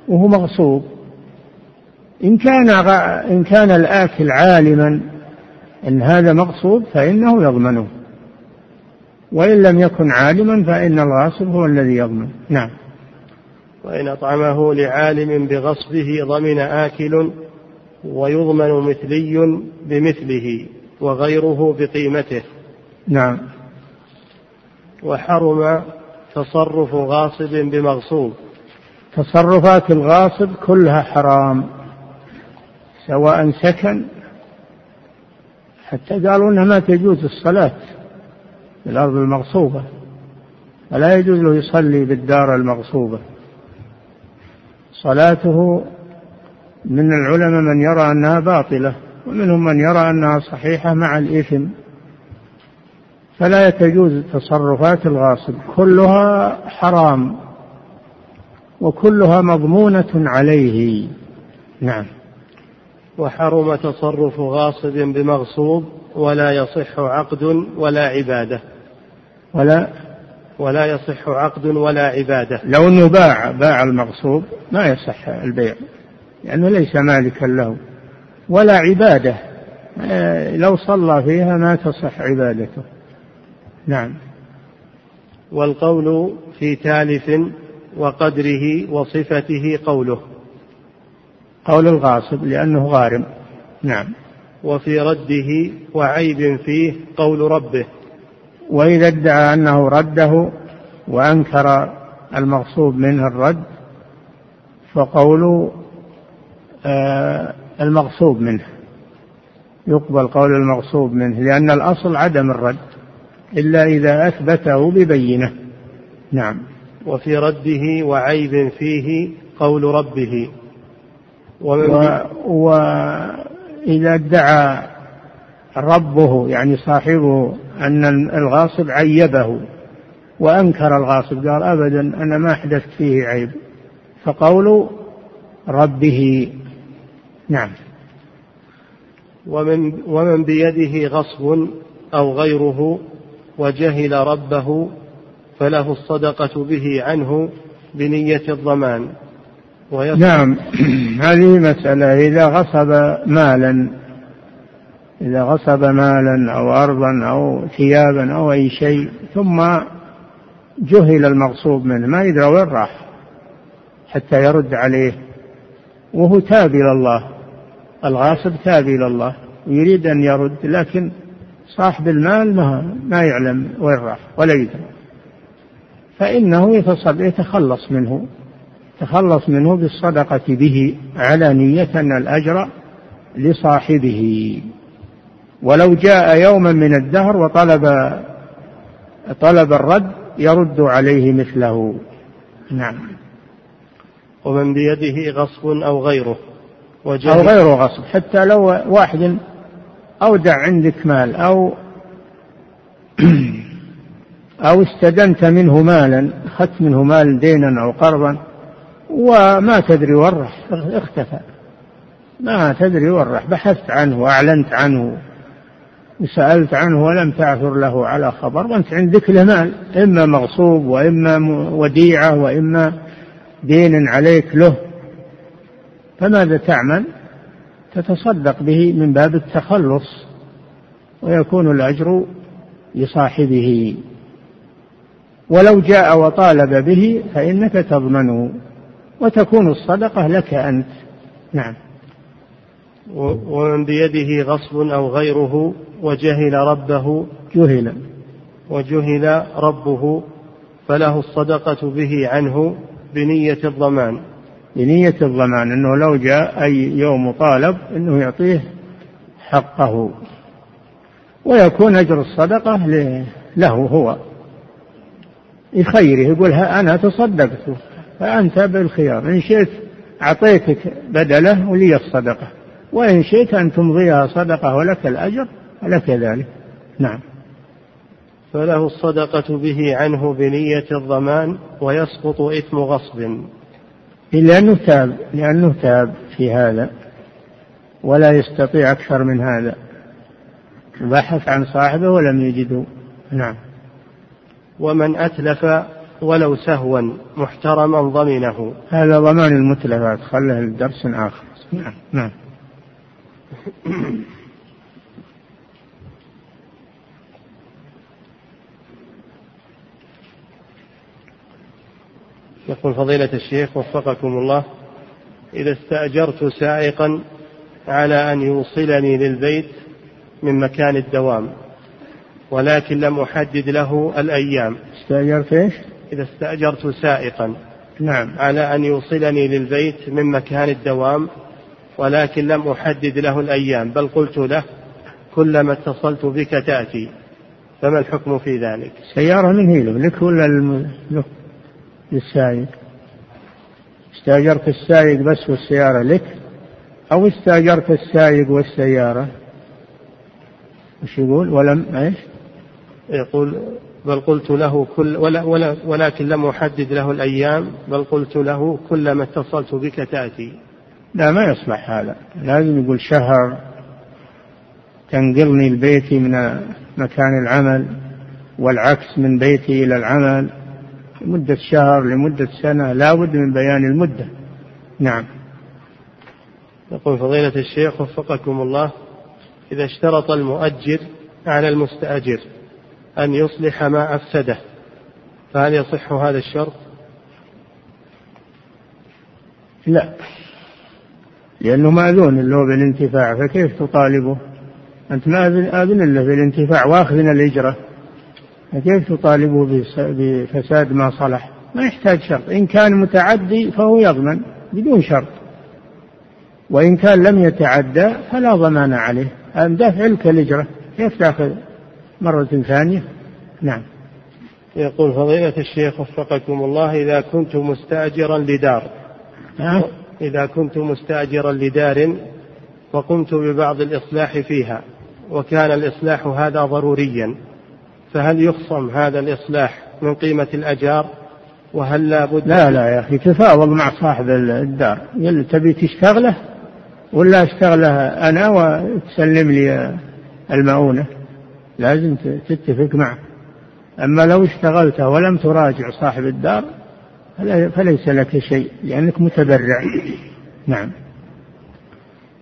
وهو مغصوب. إن كان إن كان الآكل عالما أن هذا مغصوب فإنه يضمنه. وإن لم يكن عالما فإن الغاصب هو الذي يضمن. نعم. وإن أطعمه لعالم بغصبه ضمن آكل ويضمن مثلي بمثله وغيره بقيمته. نعم. وحرم تصرف غاصب بمغصوب. تصرفات الغاصب كلها حرام سواء سكن حتى قالوا إنها ما تجوز الصلاة في الأرض المغصوبة فلا يجوز له يصلي بالدار المغصوبة. صلاته من العلماء من يرى أنها باطلة ومنهم من يرى أنها صحيحة مع الإثم. فلا تجوز تصرفات الغاصب كلها حرام وكلها مضمونة عليه. نعم. وحرم تصرف غاصب بمغصوب ولا يصح عقد ولا عبادة. ولا ولا يصح عقد ولا عبادة. لو أنه باع باع المغصوب ما يصح البيع. لأنه ليس مالكا له ولا عبادة. آه، لو صلى فيها ما تصح عبادته. نعم. والقول في تالف وقدره وصفته قوله. قول الغاصب لأنه غارم. نعم. وفي رده وعيب فيه قول ربه. وإذا ادعى أنه رده وأنكر المغصوب منه الرد فقول المغصوب منه. يقبل قول المغصوب منه لأن الأصل عدم الرد إلا إذا أثبته ببينة. نعم. وفي رده وعيب فيه قول ربه. ومن و... وإذا ادعى ربه يعني صاحبه أن الغاصب عيبه وأنكر الغاصب قال أبدا أنا ما أحدثت فيه عيب. فقول ربه. نعم. ومن ومن بيده غصب أو غيره وجهل ربه فله الصدقة به عنه بنية الضمان. نعم. هذه مسألة. إذا غصب مالا إذا غصب مالا أو أرضا أو ثيابا أو أي شيء ثم جهل المغصوب منه ما يدرى وين راح حتى يرد عليه وهو تاب إلى الله. الغاصب تاب إلى الله ويريد أن يرد لكن صاحب المال ما, ما يعلم وين راح ولا يدري. فإنه يتخلص منه تخلص منه بالصدقة به علانية أن الأجر لصاحبه. ولو جاء يوما من الدهر وطلب طلب الرد يرد عليه مثله. نعم. ومن بيده غصب أو غيره. أو غير غصب حتى لو واحد أودع عندك مال أو أو استدنت منه مالا أخذت منه مال دينا أو قرضا وما تدري ورح اختفى. ما تدري ورح بحثت عنه وأعلنت عنه وسألت عنه ولم تعثر له على خبر وأنت عندك له مال إما مغصوب وإما وديعة وإما دين عليك له. فماذا تعمل؟ تتصدق به من باب التخلص ويكون الأجر لصاحبه. ولو جاء وطالب به فإنك تضمنه وتكون الصدقة لك أنت. نعم. ومن بيده غصب أو غيره وجهل ربه جهل. وجهل ربه فله الصدقة به عنه بنية الضمان. بنية الضمان أنه لو جاء أي يوم طالب أنه يعطيه حقه ويكون أجر الصدقة له هو. يخيره يقول أنا تصدقت فأنت بالخيار إن شئت أعطيتك بدله ولي الصدقة وإن شئت أن تمضيها صدقة ولك الأجر فلك ذلك. نعم. فله الصدقة به عنه بنية الضمان ويسقط إثم غصب. لأنه تاب لأنه تاب في هذا ولا يستطيع أكثر من هذا. بحث عن صاحبه ولم يجده. نعم. ومن أتلف ولو سهوا محترما ضمنه. هذا ضمان المتلفات خله لدرس آخر. نعم نعم. يقول فضيلة الشيخ وفقكم الله إذا استأجرت سائقا على أن يوصلني للبيت من مكان الدوام ولكن لم أحدد له الأيام. استأجرت إيش؟ إذا استأجرت سائقا نعم. على أن يوصلني للبيت من مكان الدوام ولكن لم أحدد له الأيام بل قلت له كلما اتصلت بك تأتي فما الحكم في ذلك؟ سيارة من هي لك ولا للسائق استأجرت السائق بس والسيارة لك؟ أو استأجرت السائق والسيارة؟ وش يقول؟ ولم إيش؟ يقول بل قلت له كل ولا ولا ولكن لم أحدد له الأيام بل قلت له كلما اتصلت بك تأتي. لا ما يصلح هذا. لازم يقول شهر تنقلني لبيتي من مكان العمل والعكس من بيتي إلى العمل. لمدة شهر لمدة سنة لا بد من بيان المدة. نعم. يقول فضيلة الشيخ وفقكم الله إذا اشترط المؤجر على المستأجر أن يصلح ما أفسده فهل يصح هذا الشرط؟ لا. لأنه مأذون له بالانتفاع فكيف تطالبه؟ أنت ما أذن له بالانتفاع واخذ من الإجرة. فكيف تطالبه بفساد ما صلح؟ ما يحتاج شرط. إن كان متعدي فهو يضمن بدون شرط. وإن كان لم يتعدى فلا ضمان عليه. دفع لك الإجرة كيف تأخذ مرة ثانية؟ نعم. يقول فضيلة الشيخ وفقكم الله إذا كنت مستأجرا لدار نعم إذا كنت مستأجرا لدار وقمت ببعض الإصلاح فيها وكان الإصلاح هذا ضروريا. فهل يخصم هذا الإصلاح من قيمة الأجار؟ وهل لا بد لا لا يا أخي تفاوض مع صاحب الدار. يلا تبي تشتغله؟ ولا أشتغله أنا وتسلم لي المؤونة؟ لازم تتفق معه. أما لو اشتغلت ولم تراجع صاحب الدار فليس لك شيء لأنك متبرع. نعم.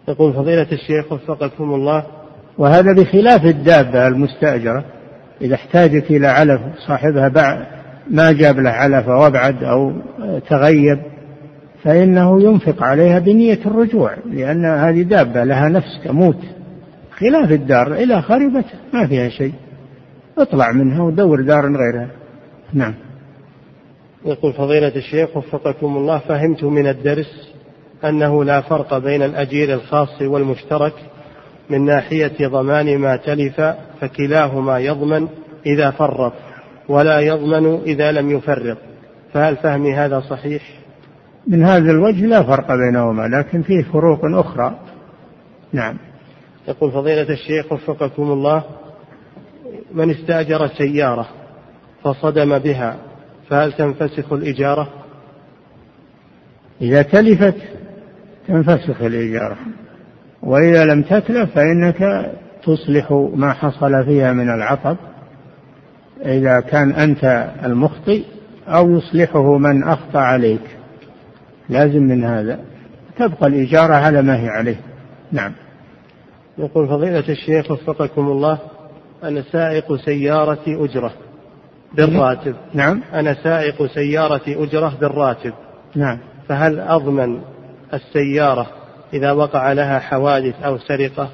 يقول فضيلة الشيخ وفقكم الله. وهذا بخلاف الدابة المستأجرة. إذا احتاجت إلى علف صاحبها بعد ما جاب له علف وابعد أو تغيب فإنه ينفق عليها بنية الرجوع لأن هذه دابة لها نفس تموت. خلاف الدار إذا خربت ما فيها شيء. اطلع منها ودور دار غيرها. نعم. يقول فضيلة الشيخ وفقكم الله فهمت من الدرس أنه لا فرق بين الأجير الخاص والمشترك من ناحية ضمان ما تلف فكلاهما يضمن إذا فرط ولا يضمن إذا لم يفرط فهل فهمي هذا صحيح؟ من هذا الوجه لا فرق بينهما لكن فيه فروق أخرى نعم يقول فضيلة الشيخ وفقكم الله من استأجر سيارة فصدم بها فهل تنفسخ الإجارة؟ إذا تلفت تنفسخ الإجارة وإذا لم تتلف فإنك تصلح ما حصل فيها من العطب إذا كان أنت المخطئ أو يصلحه من أخطأ عليك. لازم من هذا. تبقى الإجارة على ما هي عليه. نعم. يقول فضيلة الشيخ وفقكم الله أنا سائق سيارة أجرة بالراتب. نعم. أنا سائق سيارة أجرة بالراتب. نعم. فهل أضمن السيارة إذا وقع لها حوادث أو سرقة؟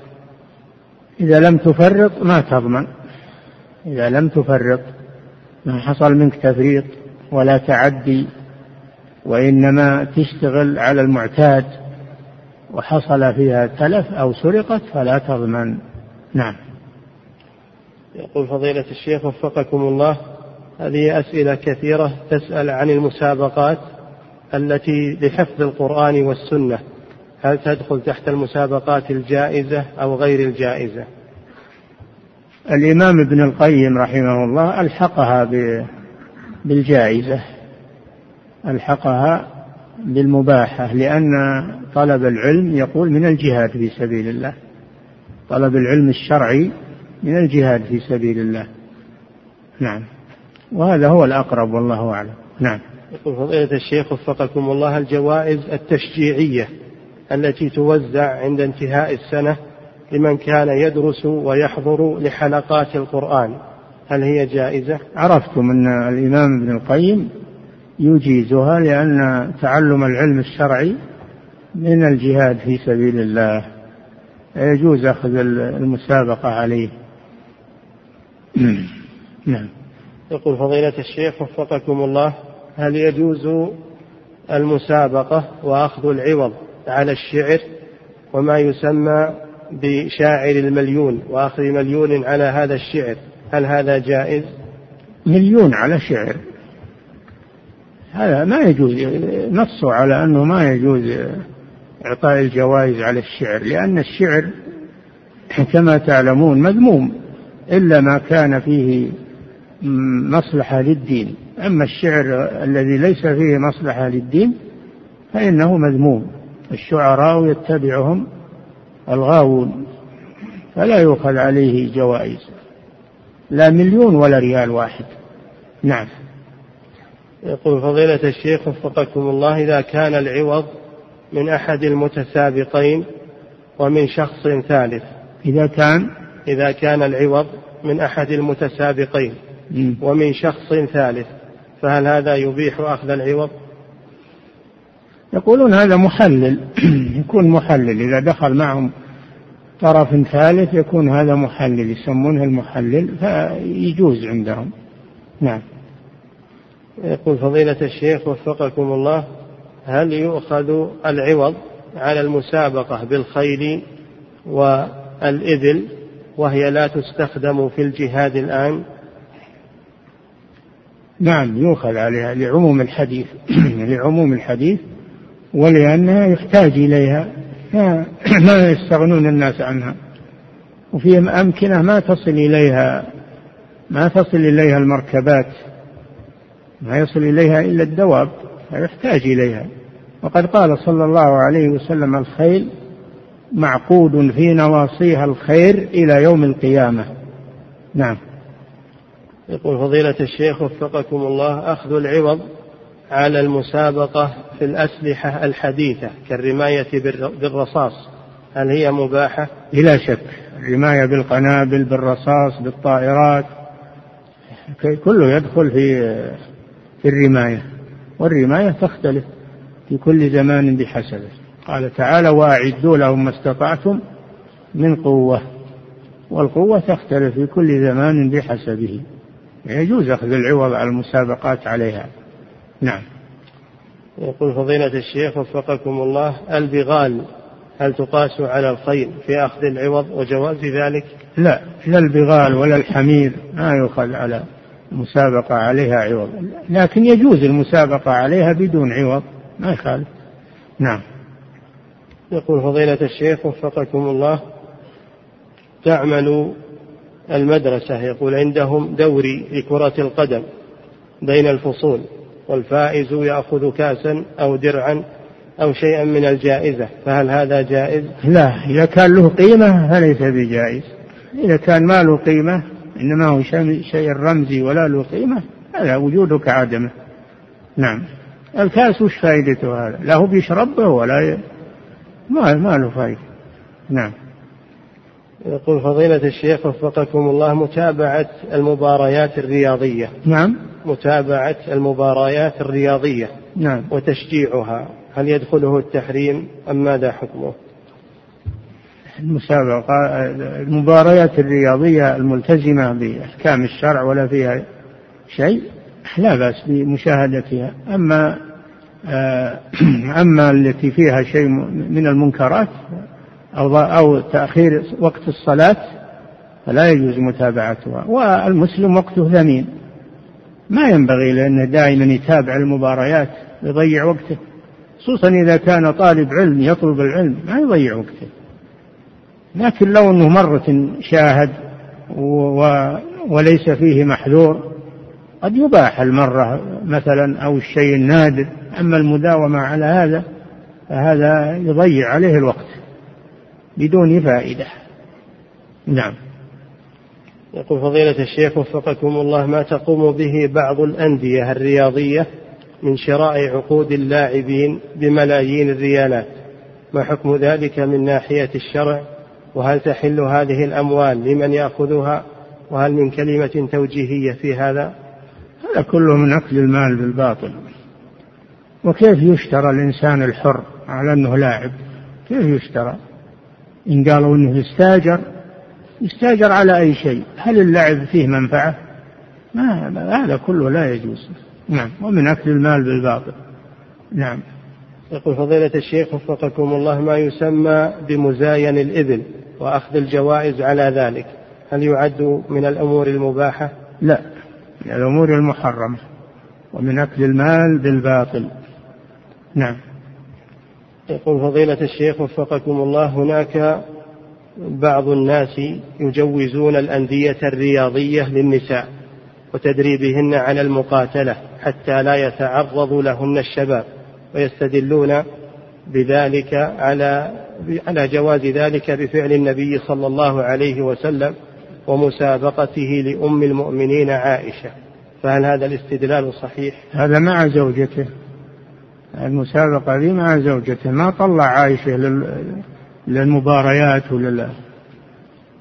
إذا لم تفرط ما تضمن. إذا لم تفرط ما حصل منك تفريط ولا تعدي وإنما تشتغل على المعتاد وحصل فيها تلف أو سرقت فلا تضمن. نعم. يقول فضيلة الشيخ وفقكم الله هذه أسئلة كثيرة تسأل عن المسابقات التي لحفظ القرآن والسنة. هل تدخل تحت المسابقات الجائزة أو غير الجائزة؟ الإمام ابن القيم رحمه الله ألحقها بالجائزة ألحقها بالمباحة لأن طلب العلم يقول من الجهاد في سبيل الله طلب العلم الشرعي من الجهاد في سبيل الله. نعم. وهذا هو الأقرب والله أعلم. نعم. يقول فضيلة الشيخ وفقكم الله الجوائز التشجيعية التي توزع عند انتهاء السنة لمن كان يدرس ويحضر لحلقات القرآن. هل هي جائزة؟ عرفتم أن الإمام ابن القيم يجيزها لأن تعلم العلم الشرعي من الجهاد في سبيل الله. يجوز أخذ المسابقة عليه. نعم. يقول فضيلة الشيخ وفقكم الله هل يجوز المسابقة وأخذ العوض؟ على الشعر وما يسمى بشاعر المليون وأخذ مليون على هذا الشعر. هل هذا جائز؟ مليون على شعر هذا ما يجوز. نصوا على أنه ما يجوز إعطاء الجوائز على الشعر لأن الشعر كما تعلمون مذموم إلا ما كان فيه مصلحة للدين. أما الشعر الذي ليس فيه مصلحة للدين فإنه مذموم. الشعراء يتبعهم الغاوون فلا يؤخذ عليه جوائز. لا مليون ولا ريال واحد. نعم. يقول فضيلة الشيخ وفقكم الله إذا كان العوض من أحد المتسابقين ومن شخص ثالث. إذا كان؟ إذا كان العوض من أحد المتسابقين ومن شخص ثالث فهل هذا يبيح أخذ العوض؟ يقولون هذا محلل. يكون محلل. إذا دخل معهم طرف ثالث يكون هذا محلل. يسمونه المحلل فيجوز عندهم. نعم. يقول فضيلة الشيخ وفقكم الله هل يؤخذ العوض على المسابقة بالخيل والإبل وهي لا تستخدم في الجهاد الآن؟ نعم يؤخذ عليها لعموم الحديث. لعموم الحديث. ولأنها يحتاج إليها. ما, ما يستغنون الناس عنها. وفي أمكنة ما تصل إليها. ما تصل إليها المركبات. ما يصل إليها إلا الدواب. فيحتاج إليها. وقد قال صلى الله عليه وسلم الخيل معقود في نواصيها الخير إلى يوم القيامة. نعم. يقول فضيلة الشيخ وفقكم الله أخذ العوض على المسابقة في الأسلحة الحديثة كالرماية بالرصاص. هل هي مباحة؟ بلا شك. الرماية بالقنابل بالرصاص بالطائرات. كله يدخل في في الرماية. والرماية تختلف في كل زمان بحسبه قال تعالى وأعدوا لهم ما استطعتم من قوة. والقوة تختلف في كل زمان بحسبه. يجوز أخذ العوض على المسابقات عليها. نعم. يقول فضيلة الشيخ وفقكم الله البغال هل تقاس على الخيل في أخذ العوض وجواز ذلك؟ لا لا البغال ولا الحمير ما يؤخذ على المسابقة عليها عوض. لكن يجوز المسابقة عليها بدون عوض ما يخالف. نعم. يقول فضيلة الشيخ وفقكم الله تعمل المدرسة يقول عندهم دوري لكرة القدم بين الفصول. والفائز يأخذ كاسا أو درعا أو شيئا من الجائزة فهل هذا جائز؟ لا إذا كان له قيمة فليس بجائز. إذا كان ما له قيمة إنما هو شيء رمزي ولا له قيمة هذا وجوده كعدمه نعم. الكاس وش فائدته هذا؟ لا هو بيشربه ولا ي... ما ما له فائدة نعم. يقول فضيلة الشيخ وفقكم الله متابعة المباريات الرياضية. نعم. متابعة المباريات الرياضية نعم. وتشجيعها. هل يدخله التحريم أم ماذا حكمه؟ المسابقة المباريات الرياضية الملتزمة بأحكام الشرع ولا فيها شيء لا بأس بمشاهدتها. أما آه، أما التي فيها شيء من المنكرات أو أو تأخير وقت الصلاة فلا يجوز متابعتها. والمسلم وقته ثمين. ما ينبغي لأنه دائما يتابع المباريات يضيع وقته. خصوصا إذا كان طالب علم يطلب العلم ما يضيع وقته. لكن لو أنه مرة شاهد و وليس فيه محذور قد يباح المرة مثلا أو الشيء النادر. أما المداومة على هذا فهذا يضيع عليه الوقت بدون فائدة. نعم. يقول فضيلة الشيخ وفقكم الله ما تقوم به بعض الأندية الرياضية من شراء عقود اللاعبين بملايين الريالات. ما حكم ذلك من ناحية الشرع؟ وهل تحل هذه الأموال لمن يأخذها؟ وهل من كلمة توجيهية في هذا؟ هذا كله من أكل المال بالباطل. وكيف يشترى الإنسان الحر على أنه لاعب؟ كيف يشترى؟ إن قالوا أنه يستاجر يستاجر على أي شيء. هل اللعب فيه منفعة؟ ما هذا كله لا يجوز. نعم. ومن أكل المال بالباطل. نعم. يقول فضيلة الشيخ وفقكم الله ما يسمى بمزاين الإبل وأخذ الجوائز على ذلك. هل يعد من الأمور المباحة؟ لا. من الأمور المحرمة. ومن أكل المال بالباطل. نعم. يقول فضيلة الشيخ وفقكم الله هناك بعض الناس يجوزون الأندية الرياضية للنساء وتدريبهن على المقاتلة حتى لا يتعرض لهن الشباب ويستدلون بذلك على على جواز ذلك بفعل النبي صلى الله عليه وسلم ومسابقته لأم المؤمنين عائشة. فهل هذا الاستدلال صحيح؟ هذا مع زوجته. المسابقة دي مع زوجته. ما طلع عائشة للمباريات ولا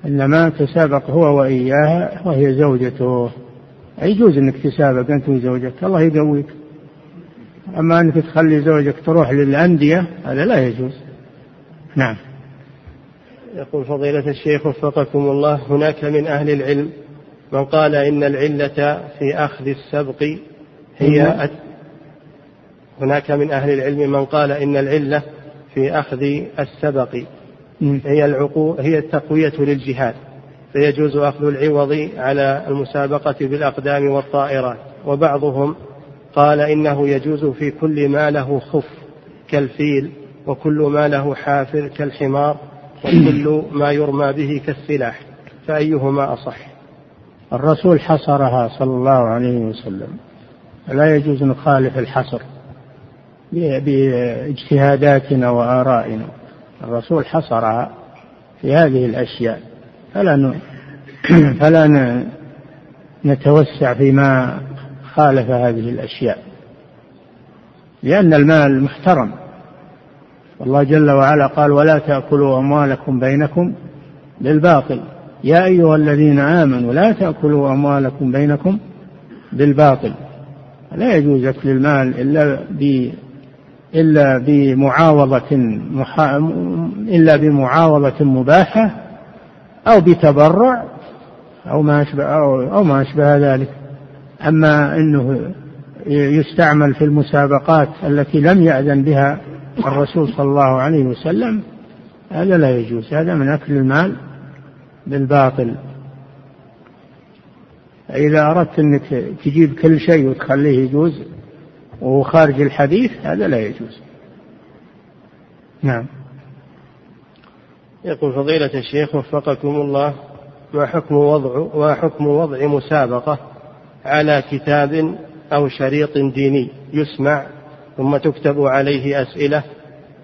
إنما تسابق هو وإياها وهي زوجته. يجوز إنك تسابق أنت وزوجك الله يقويك. أما أنك تخلي زوجك تروح للأندية هذا لا يجوز. نعم. يقول فضيلة الشيخ وفقكم الله هناك من أهل العلم من قال إن العلة في أخذ السبق هي هناك من أهل العلم من قال إن العلة في أخذ السبق. هي العقو هي التقوية للجهاد. فيجوز أخذ العوض على المسابقة بالأقدام والطائرات. وبعضهم قال إنه يجوز في كل ما له خف كالفيل وكل ما له حافر كالحمار وكل ما يرمى به كالسلاح. فأيهما أصح؟ الرسول حصرها صلى الله عليه وسلم. لا يجوز نخالف الحصر. باجتهاداتنا وآرائنا. الرسول حصرها في هذه الأشياء. فلا فلا نتوسع فيما خالف هذه الأشياء. لأن المال محترم. والله جل وعلا قال ولا تأكلوا أموالكم بينكم بالباطل. يا أيها الذين آمنوا لا تأكلوا أموالكم بينكم بالباطل. لا يجوز أكل المال إلا إلا بمعاوضة إلا بمعاوضة مباحة أو بتبرع أو ما أشبه أو, أو ما أشبه ذلك. أما أنه يستعمل في المسابقات التي لم يأذن بها الرسول صلى الله عليه وسلم هذا لا يجوز هذا من أكل المال بالباطل. إذا أردت أنك تجيب كل شيء وتخليه يجوز وهو خارج الحديث هذا لا يجوز. نعم. يقول فضيلة الشيخ وفقكم الله ما حكم وضع ما حكم وضع مسابقة على كتاب أو شريط ديني؟ يسمع ثم تكتب عليه أسئلة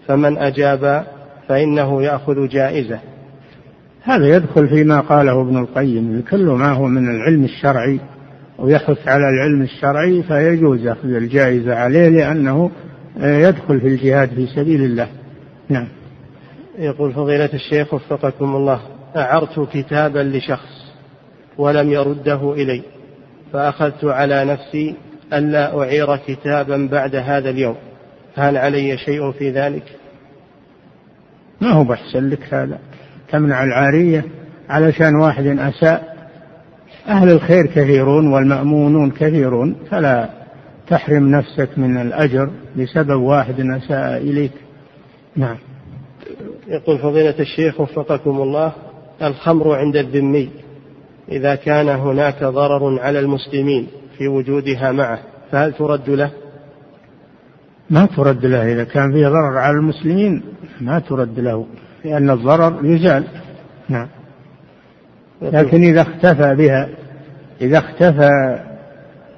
فمن أجاب فإنه يأخذ جائزة. هذا يدخل فيما قاله ابن القيم كل ما هو من العلم الشرعي ويحث على العلم الشرعي فيجوز أخذ الجائزة عليه لأنه يدخل في الجهاد في سبيل الله. نعم. يقول فضيلة الشيخ وفقكم الله أعرت كتابا لشخص ولم يرده إلي فأخذت على نفسي ألا أعير كتابا بعد هذا اليوم. هل علي شيء في ذلك؟ ما هو بحسن لك هذا. تمنع العارية علشان واحد أساء أهل الخير كثيرون والمأمونون كثيرون فلا تحرم نفسك من الأجر بسبب واحد أساء إليك. نعم. يقول فضيلة الشيخ وفقكم الله الخمر عند الذمي إذا كان هناك ضرر على المسلمين في وجودها معه فهل ترد له؟ ما ترد له إذا كان فيه ضرر على المسلمين ما ترد له لأن الضرر يزال. نعم. لكن إذا اختفى بها إذا اختفى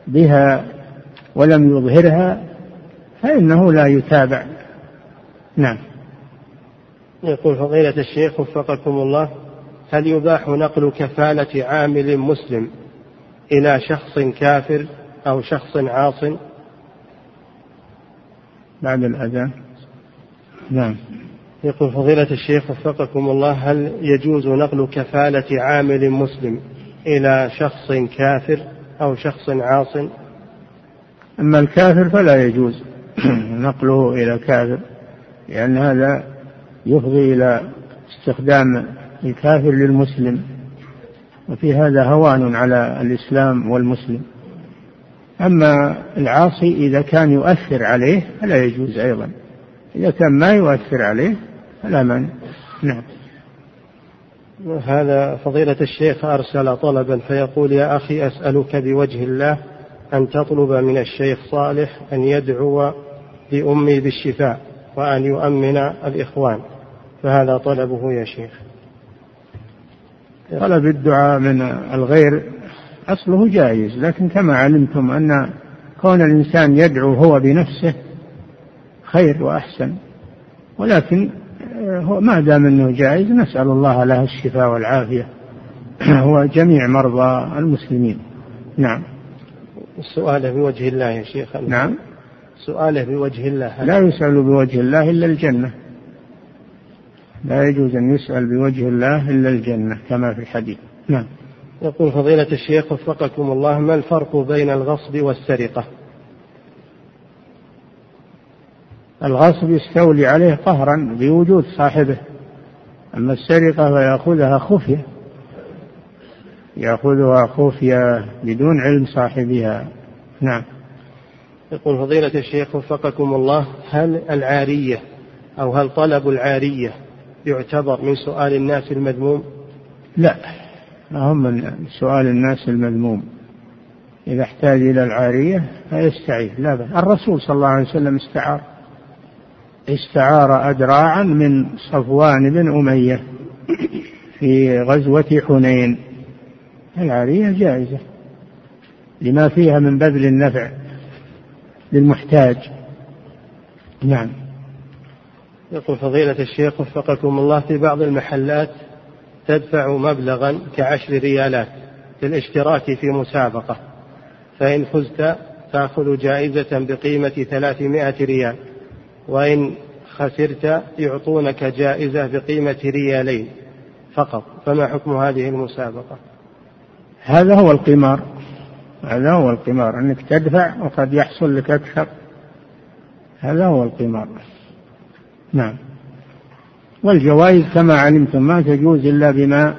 بها ولم يظهرها فإنه لا يتابع. نعم. يقول فضيلة الشيخ وفقكم الله هل يباح نقل كفالة عامل مسلم إلى شخص كافر أو شخص عاص؟ بعد الأذان. نعم. يقول فضيلة الشيخ وفقكم الله هل يجوز نقل كفالة عامل مسلم إلى شخص كافر أو شخص عاص؟ أما الكافر فلا يجوز نقله إلى كافر لأن هذا يفضي إلى استخدام الكافر للمسلم وفي هذا هوان على الإسلام والمسلم. أما العاصي إذا كان يؤثر عليه فلا يجوز أيضا إذا كان ما يؤثر عليه فلا مانع. نعم. هذا فضيلة الشيخ أرسل طلبا فيقول يا أخي أسألك بوجه الله أن تطلب من الشيخ صالح أن يدعو لأمي بالشفاء وأن يؤمن الإخوان. فهذا طلبه يا شيخ. طلب الدعاء من الغير أصله جائز لكن كما علمتم أن كون الإنسان يدعو هو بنفسه خير وأحسن. ولكن هو ما دام أنه جائز نسأل الله له الشفاء والعافية. هو جميع مرضى المسلمين. نعم. سؤاله بوجه الله يا شيخ. نعم. سؤاله بوجه الله. لا يسأل بوجه الله إلا الجنة. لا يجوز أن يسأل بوجه الله إلا الجنة كما في الحديث. نعم. يقول فضيلة الشيخ وفقكم الله ما الفرق بين الغصب والسرقة؟ الغصب يستولي عليه قهرا بوجود صاحبه. أما السرقة فيأخذها خفية. يأخذها خفية بدون علم صاحبها. نعم. يقول فضيلة الشيخ وفقكم الله هل العارية أو هل طلب العارية يعتبر من سؤال الناس المذموم؟ لا هم من سؤال الناس المذموم. إذا احتاج إلى العارية فيستعير لا بأس. الرسول صلى الله عليه وسلم استعار. استعار أدراعا من صفوان بن أمية في غزوة حنين. العارية جائزة لما فيها من بذل النفع للمحتاج. نعم. يقول فضيلة الشيخ وفقكم الله في بعض المحلات تدفع مبلغا كعشر ريالات للاشتراك في مسابقة فإن فزت تأخذ جائزة بقيمة ثلاثمائة ريال. وإن خسرت يعطونك جائزة بقيمة ريالين فقط. فما حكم هذه المسابقة؟ هذا هو القمار. هذا هو القمار. أنك تدفع وقد يحصل لك أكثر. هذا هو القمار. نعم. والجوائز كما علمتم ما تجوز إلا بما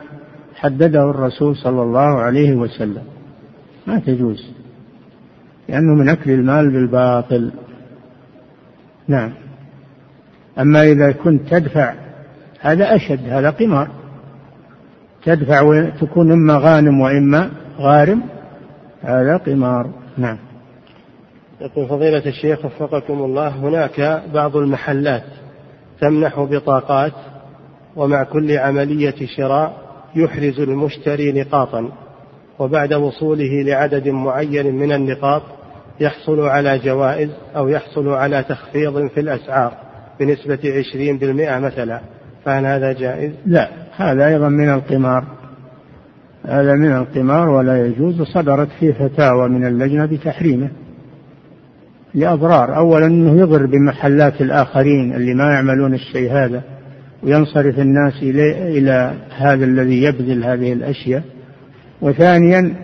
حدده الرسول صلى الله عليه وسلم. ما تجوز. لأنه من أكل المال بالباطل. نعم. أما إذا كنت تدفع هذا أشد هذا قمار. تدفع وتكون إما غانم وإما غارم هذا قمار. نعم. يقول فضيلة الشيخ وفقكم الله هناك بعض المحلات تمنح بطاقات ومع كل عملية شراء يحرز المشتري نقاطا وبعد وصوله لعدد معين من النقاط يحصل على جوائز أو يحصل على تخفيض في الأسعار بنسبة عشرين بالمئة مثلا فهل هذا جائز؟ لا هذا أيضا من القمار. هذا من القمار ولا يجوز صدرت فيه فتاوى من اللجنة بتحريمه لأضرار. أولا أنه يضر بمحلات الآخرين اللي ما يعملون الشيء هذا وينصرف الناس إلى هذا الذي يبذل هذه الأشياء. وثانيا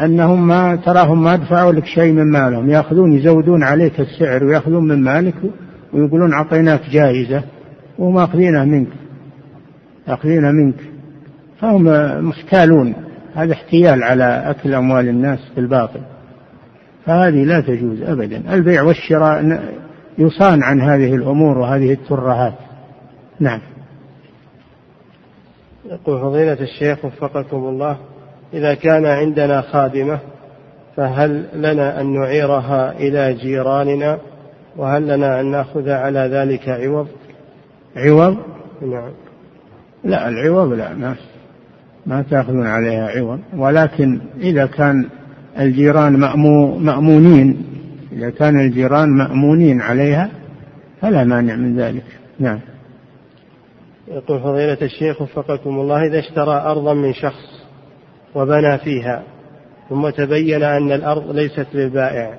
أنهم ما تراهم ما دفعوا لك شيء من مالهم. يأخذون يزودون عليك السعر ويأخذون من مالك ويقولون أعطيناك جائزة وهم أخذينها منك. أخذينها منك. فهم محتالون هذا احتيال على أكل أموال الناس بالباطل. فهذه لا تجوز أبدا. البيع والشراء يصان عن هذه الأمور وهذه الترهات. نعم. يقول فضيلة الشيخ وفقكم الله. إذا كان عندنا خادمة فهل لنا أن نعيرها إلى جيراننا؟ وهل لنا أن نأخذ على ذلك عوض؟ عوض؟ نعم. لا العوض لا ما ما تأخذون عليها عوض. ولكن إذا كان الجيران مأمو مأمونين إذا كان الجيران مأمونين عليها فلا مانع من ذلك. نعم. يقول فضيلة الشيخ وفقكم الله إذا اشترى أرضا من شخص وبنى فيها. ثم تبين أن الأرض ليست للبائع.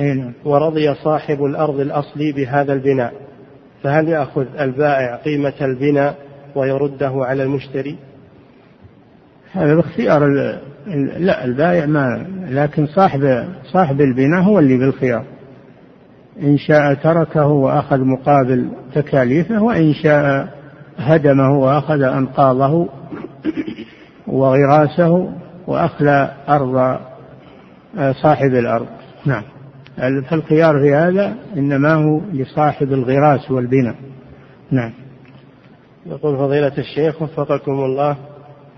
نعم. ورضي صاحب الأرض الأصلي بهذا البناء. فهل يأخذ البائع قيمة البناء ويرده على المشتري؟ هذا باختيار لا البائع ما لكن صاحب صاحب البناء هو اللي بالخيار. إن شاء تركه وأخذ مقابل تكاليفه وإن شاء هدمه وأخذ أنقاضه. وغراسه وأخلى أرض صاحب الأرض. نعم. فالخيار في هذا إنما هو لصاحب الغراس والبناء. نعم. يقول فضيلة الشيخ وفقكم الله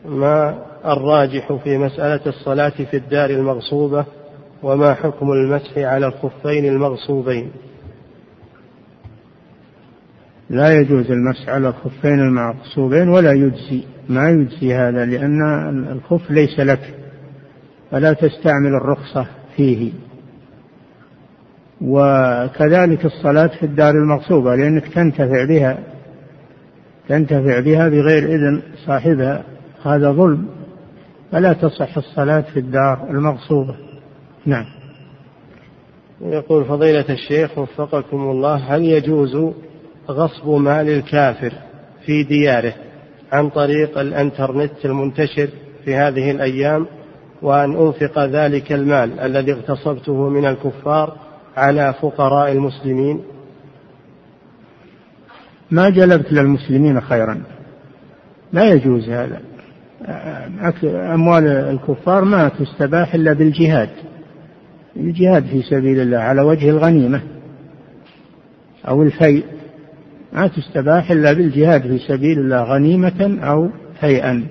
ما الراجح في مسألة الصلاة في الدار المغصوبة؟ وما حكم المسح على الخفين المغصوبين؟ لا يجوز المسح على الخفين المغصوبين ولا يجزي. ما يجزي هذا لأن الخف ليس لك فلا تستعمل الرخصة فيه. وكذلك الصلاة في الدار المغصوبة لأنك تنتفع بها تنتفع بها بغير إذن صاحبها. هذا ظلم. فلا تصح الصلاة في الدار المغصوبة. نعم. يقول فضيلة الشيخ وفقكم الله هل يجوز غصب مال الكافر في دياره عن طريق الانترنت المنتشر في هذه الأيام وأن أنفق ذلك المال الذي اغتصبته من الكفار على فقراء المسلمين. ما جلبت للمسلمين خيرا. لا يجوز هذا. أموال الكفار ما تستباح إلا بالجهاد. الجهاد في سبيل الله على وجه الغنيمة أو الفيء. ما تستباح إلا بالجهاد في سبيل الله غنيمة أو فيئا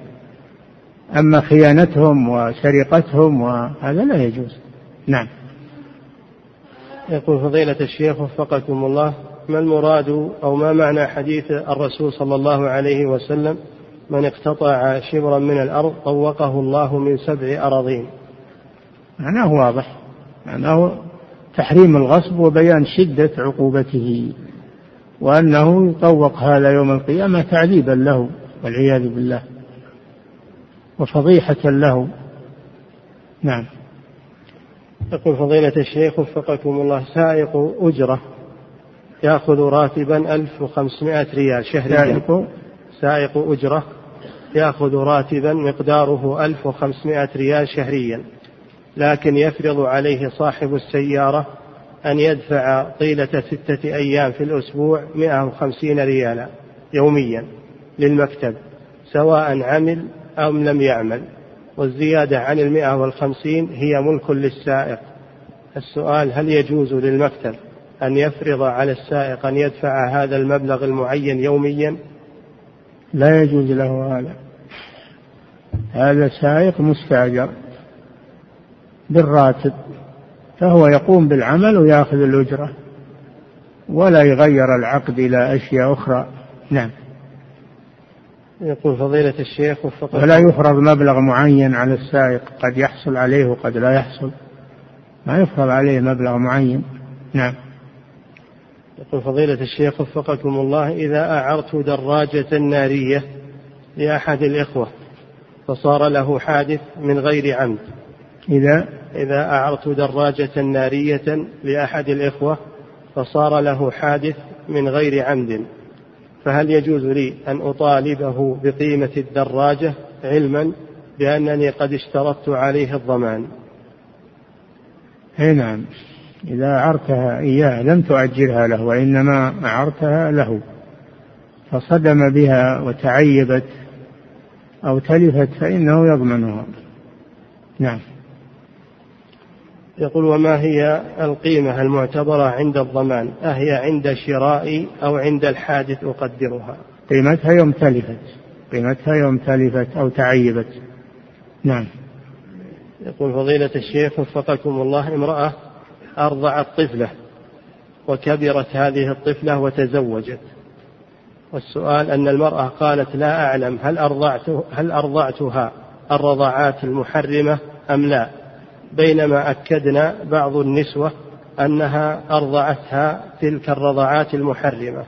أما خيانتهم وسرقتهم وهذا لا يجوز. نعم. يقول فضيلة الشيخ وفقكم الله ما المراد أو ما معنى حديث الرسول صلى الله عليه وسلم؟ من اقتطع شبرا من الأرض طوقه الله من سبع أراضين. معناه واضح. معناه تحريم الغصب وبيان شدة عقوبته. وأنه يطوق هذا يوم القيامة تعذيبا له والعياذ بالله وفضيحة له. نعم. يقول فضيلة الشيخ وفقكم الله سائق أجرة يأخذ راتبا 1500 ريال شهريا. سائق؟ سائق أجرة يأخذ راتبا مقداره 1500 ريال شهريا لكن يفرض عليه صاحب السيارة أن يدفع طيلة ستة أيام في الأسبوع 150 ريالا يوميا للمكتب سواء عمل أو لم يعمل. والزيادة عن المئة والخمسين هي ملك للسائق. السؤال هل يجوز للمكتب أن يفرض على السائق أن يدفع هذا المبلغ المعين يوميا؟ لا يجوز له هذا. هذا سائق مستأجر بالراتب. فهو يقوم بالعمل ويأخذ الأجرة ولا يغير العقد إلى أشياء أخرى. نعم. يقول فضيلة الشيخ وفقه ولا يفرض مبلغ معين على السائق قد يحصل عليه وقد لا يحصل. ما يفرض عليه مبلغ معين. نعم. يقول فضيلة الشيخ وفقكم الله إذا أعرت دراجة نارية لأحد الإخوة فصار له حادث من غير عمد. إذا إذا أعرت دراجة نارية لأحد الإخوة فصار له حادث من غير عمد فهل يجوز لي أن أطالبه بقيمة الدراجة علما بأنني قد اشترطت عليه الضمان؟ اي نعم. إذا أعرتها إياه لم تؤجرها له وإنما أعرتها له. فصدم بها وتعيبت أو تلفت فإنه يضمنها. نعم. يقول وما هي القيمة المعتبرة عند الضمان؟ أهي عند شرائي أو عند الحادث أقدرها. قيمتها يوم تلفت. قيمتها يوم تلفت أو تعيبت. نعم. يقول فضيلة الشيخ وفقكم الله امرأة أرضعت طفلة وكبرت هذه الطفلة وتزوجت. والسؤال أن المرأة قالت لا أعلم هل أرضعت هل أرضعتها الرضعات المحرمة أم لا. بينما أكدنا بعض النسوة أنها أرضعتها تلك الرضعات المحرمة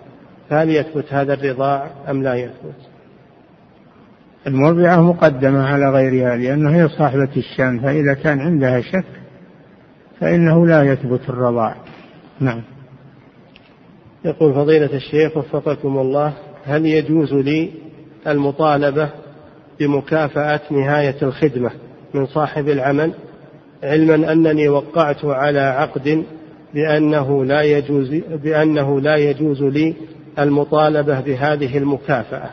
فهل يثبت هذا الرضاع أم لا يثبت؟ المرضعة مقدمة على غيرها لأنها هي صاحبة الشان فإذا كان عندها شك فإنه لا يثبت الرضاع. نعم. يقول فضيلة الشيخ وفقكم الله هل يجوز لي المطالبة بمكافأة نهاية الخدمة من صاحب العمل؟ علما أنني وقعت على عقد بأنه لا يجوز بأنه لا يجوز لي المطالبة بهذه المكافأة.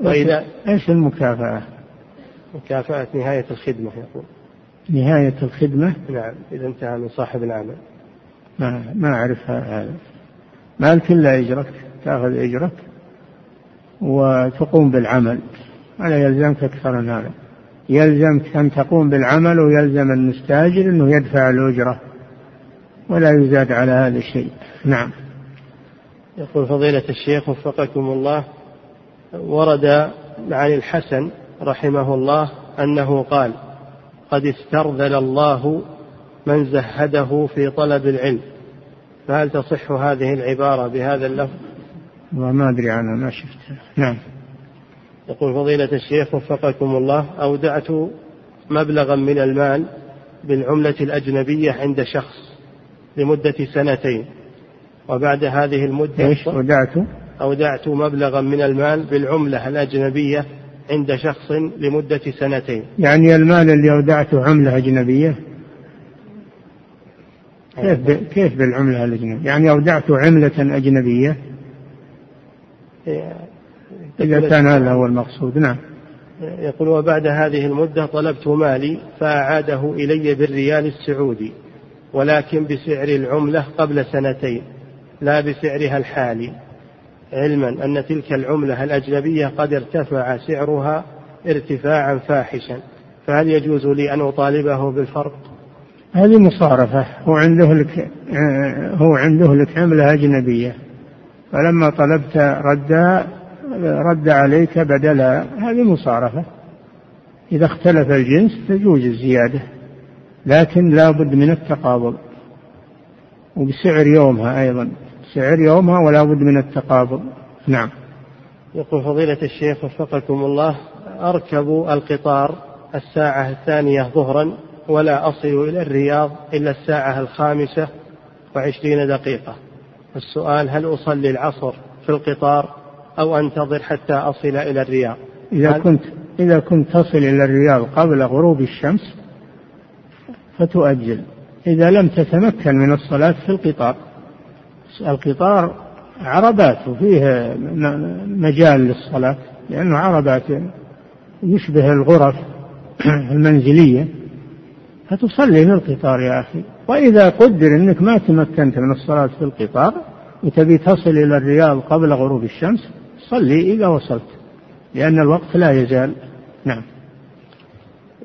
وإذا إيش المكافأة؟ مكافأة نهاية الخدمة يقول. نهاية الخدمة؟ نعم إذا انتهى من صاحب العمل. ما ما أعرف هذا. مالك إلا أجرك تأخذ أجرك وتقوم بالعمل. ولا يلزمك أكثر من هذا. يلزمك أن تقوم بالعمل ويلزم المستاجر أنه يدفع الأجرة ولا يزاد على هذا الشيء. نعم. يقول فضيلة الشيخ وفقكم الله ورد عن الحسن رحمه الله أنه قال قد استرذل الله من زهده في طلب العلم. فهل تصح هذه العبارة بهذا اللفظ؟ وما أدري عنها ما شفتها. نعم. يقول فضيلة الشيخ وفقكم الله أودعت مبلغا من المال بالعملة الأجنبية عند شخص لمدة سنتين وبعد هذه المدة إيش أودعت؟ أودعت مبلغا من المال بالعملة الأجنبية عند شخص لمدة سنتين يعني المال اللي أودعته عملة أجنبية كيف كيف بالعملة الأجنبية؟ يعني أودعت عملة أجنبية إذا كان هذا هو المقصود نعم. يقول وبعد هذه المدة طلبت مالي فأعاده إلي بالريال السعودي ولكن بسعر العملة قبل سنتين لا بسعرها الحالي. علما أن تلك العملة الأجنبية قد ارتفع سعرها ارتفاعا فاحشا. فهل يجوز لي أن أطالبه بالفرق؟ هذه مصارفة. هو عنده لك هو عنده لك عملة أجنبية. فلما طلبت ردها رد عليك بدلها هذه مصارفة. إذا اختلف الجنس تجوز الزيادة لكن لا بد من التقابض. وبسعر يومها أيضا سعر يومها ولا بد من التقابض. نعم. يقول فضيلة الشيخ وفقكم الله أركب القطار الساعة الثانية ظهرا ولا أصل إلى الرياض إلا الساعة الخامسة وعشرين دقيقة. السؤال هل أصلي العصر في القطار أو أنتظر حتى أصل إلى الرياض. إذا كنت إذا كنت تصل إلى الرياض قبل غروب الشمس فتؤجل. إذا لم تتمكن من الصلاة في القطار. القطار عربات وفيه مجال للصلاة لأنه عربات يشبه الغرف المنزلية. فتصلي في القطار يا أخي. وإذا قدر أنك ما تمكنت من الصلاة في القطار وتبي تصل إلى الرياض قبل غروب الشمس صلي إذا وصلت لأن الوقت لا يزال. نعم.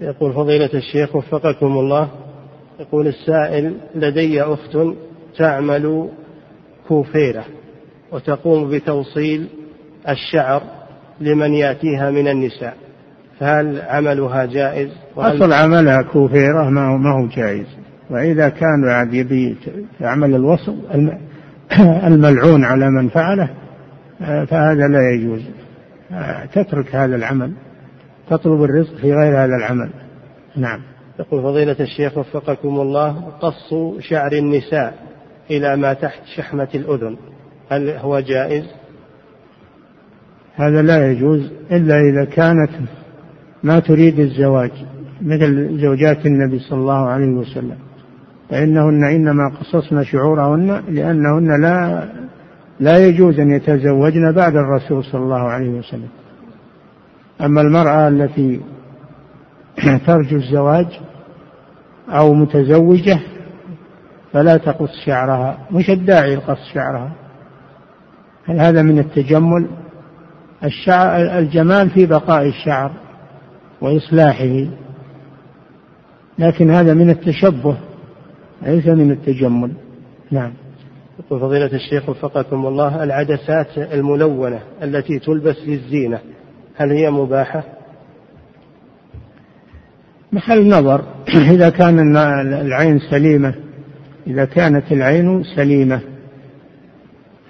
يقول فضيلة الشيخ وفقكم الله يقول السائل لدي أخت تعمل كوفيرة وتقوم بتوصيل الشعر لمن يأتيها من النساء فهل عملها جائز؟ أصل عملها كوفيرة ما هو, ما هو جائز. وإذا كان بعد يبي يعمل الوصل الملعون على من فعله فهذا لا يجوز. تترك هذا العمل. تطلب الرزق في غير هذا العمل. نعم. يقول فضيلة الشيخ وفقكم الله قص شعر النساء إلى ما تحت شحمة الأذن هل هو جائز؟ هذا لا يجوز إلا إذا كانت ما تريد الزواج مثل زوجات النبي صلى الله عليه وسلم. فإنهن إنما قصصن شعورهن لأنهن لا لا يجوز أن يتزوجن بعد الرسول صلى الله عليه وسلم. أما المرأة التي ترجو الزواج أو متزوجة فلا تقص شعرها مش الداعي لقص شعرها. هل هذا من التجمل؟ الشعر الجمال في بقاء الشعر وإصلاحه. لكن هذا من التشبه ليس من التجمل. نعم. يقول فضيلة الشيخ وفقكم الله العدسات الملونة التي تلبس للزينة هل هي مباحة؟ محل نظر إذا كان العين سليمة إذا كانت العين سليمة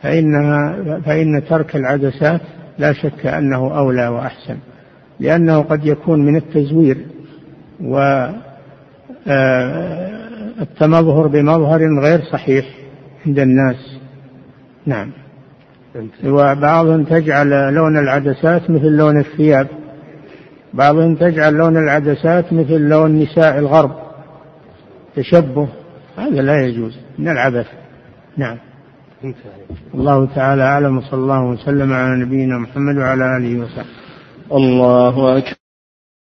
فإنها فإن ترك العدسات لا شك أنه أولى وأحسن لأنه قد يكون من التزوير و آه، التمظهر بمظهر غير صحيح عند الناس. نعم. وبعضهم تجعل لون العدسات مثل لون الثياب. بعضهم تجعل لون العدسات مثل لون نساء الغرب. تشبه. هذا لا يجوز. من العبث. نعم. الله تعالى أعلم. وصلى الله وسلم على نبينا محمد وعلى آله وصحبه. الله أكبر.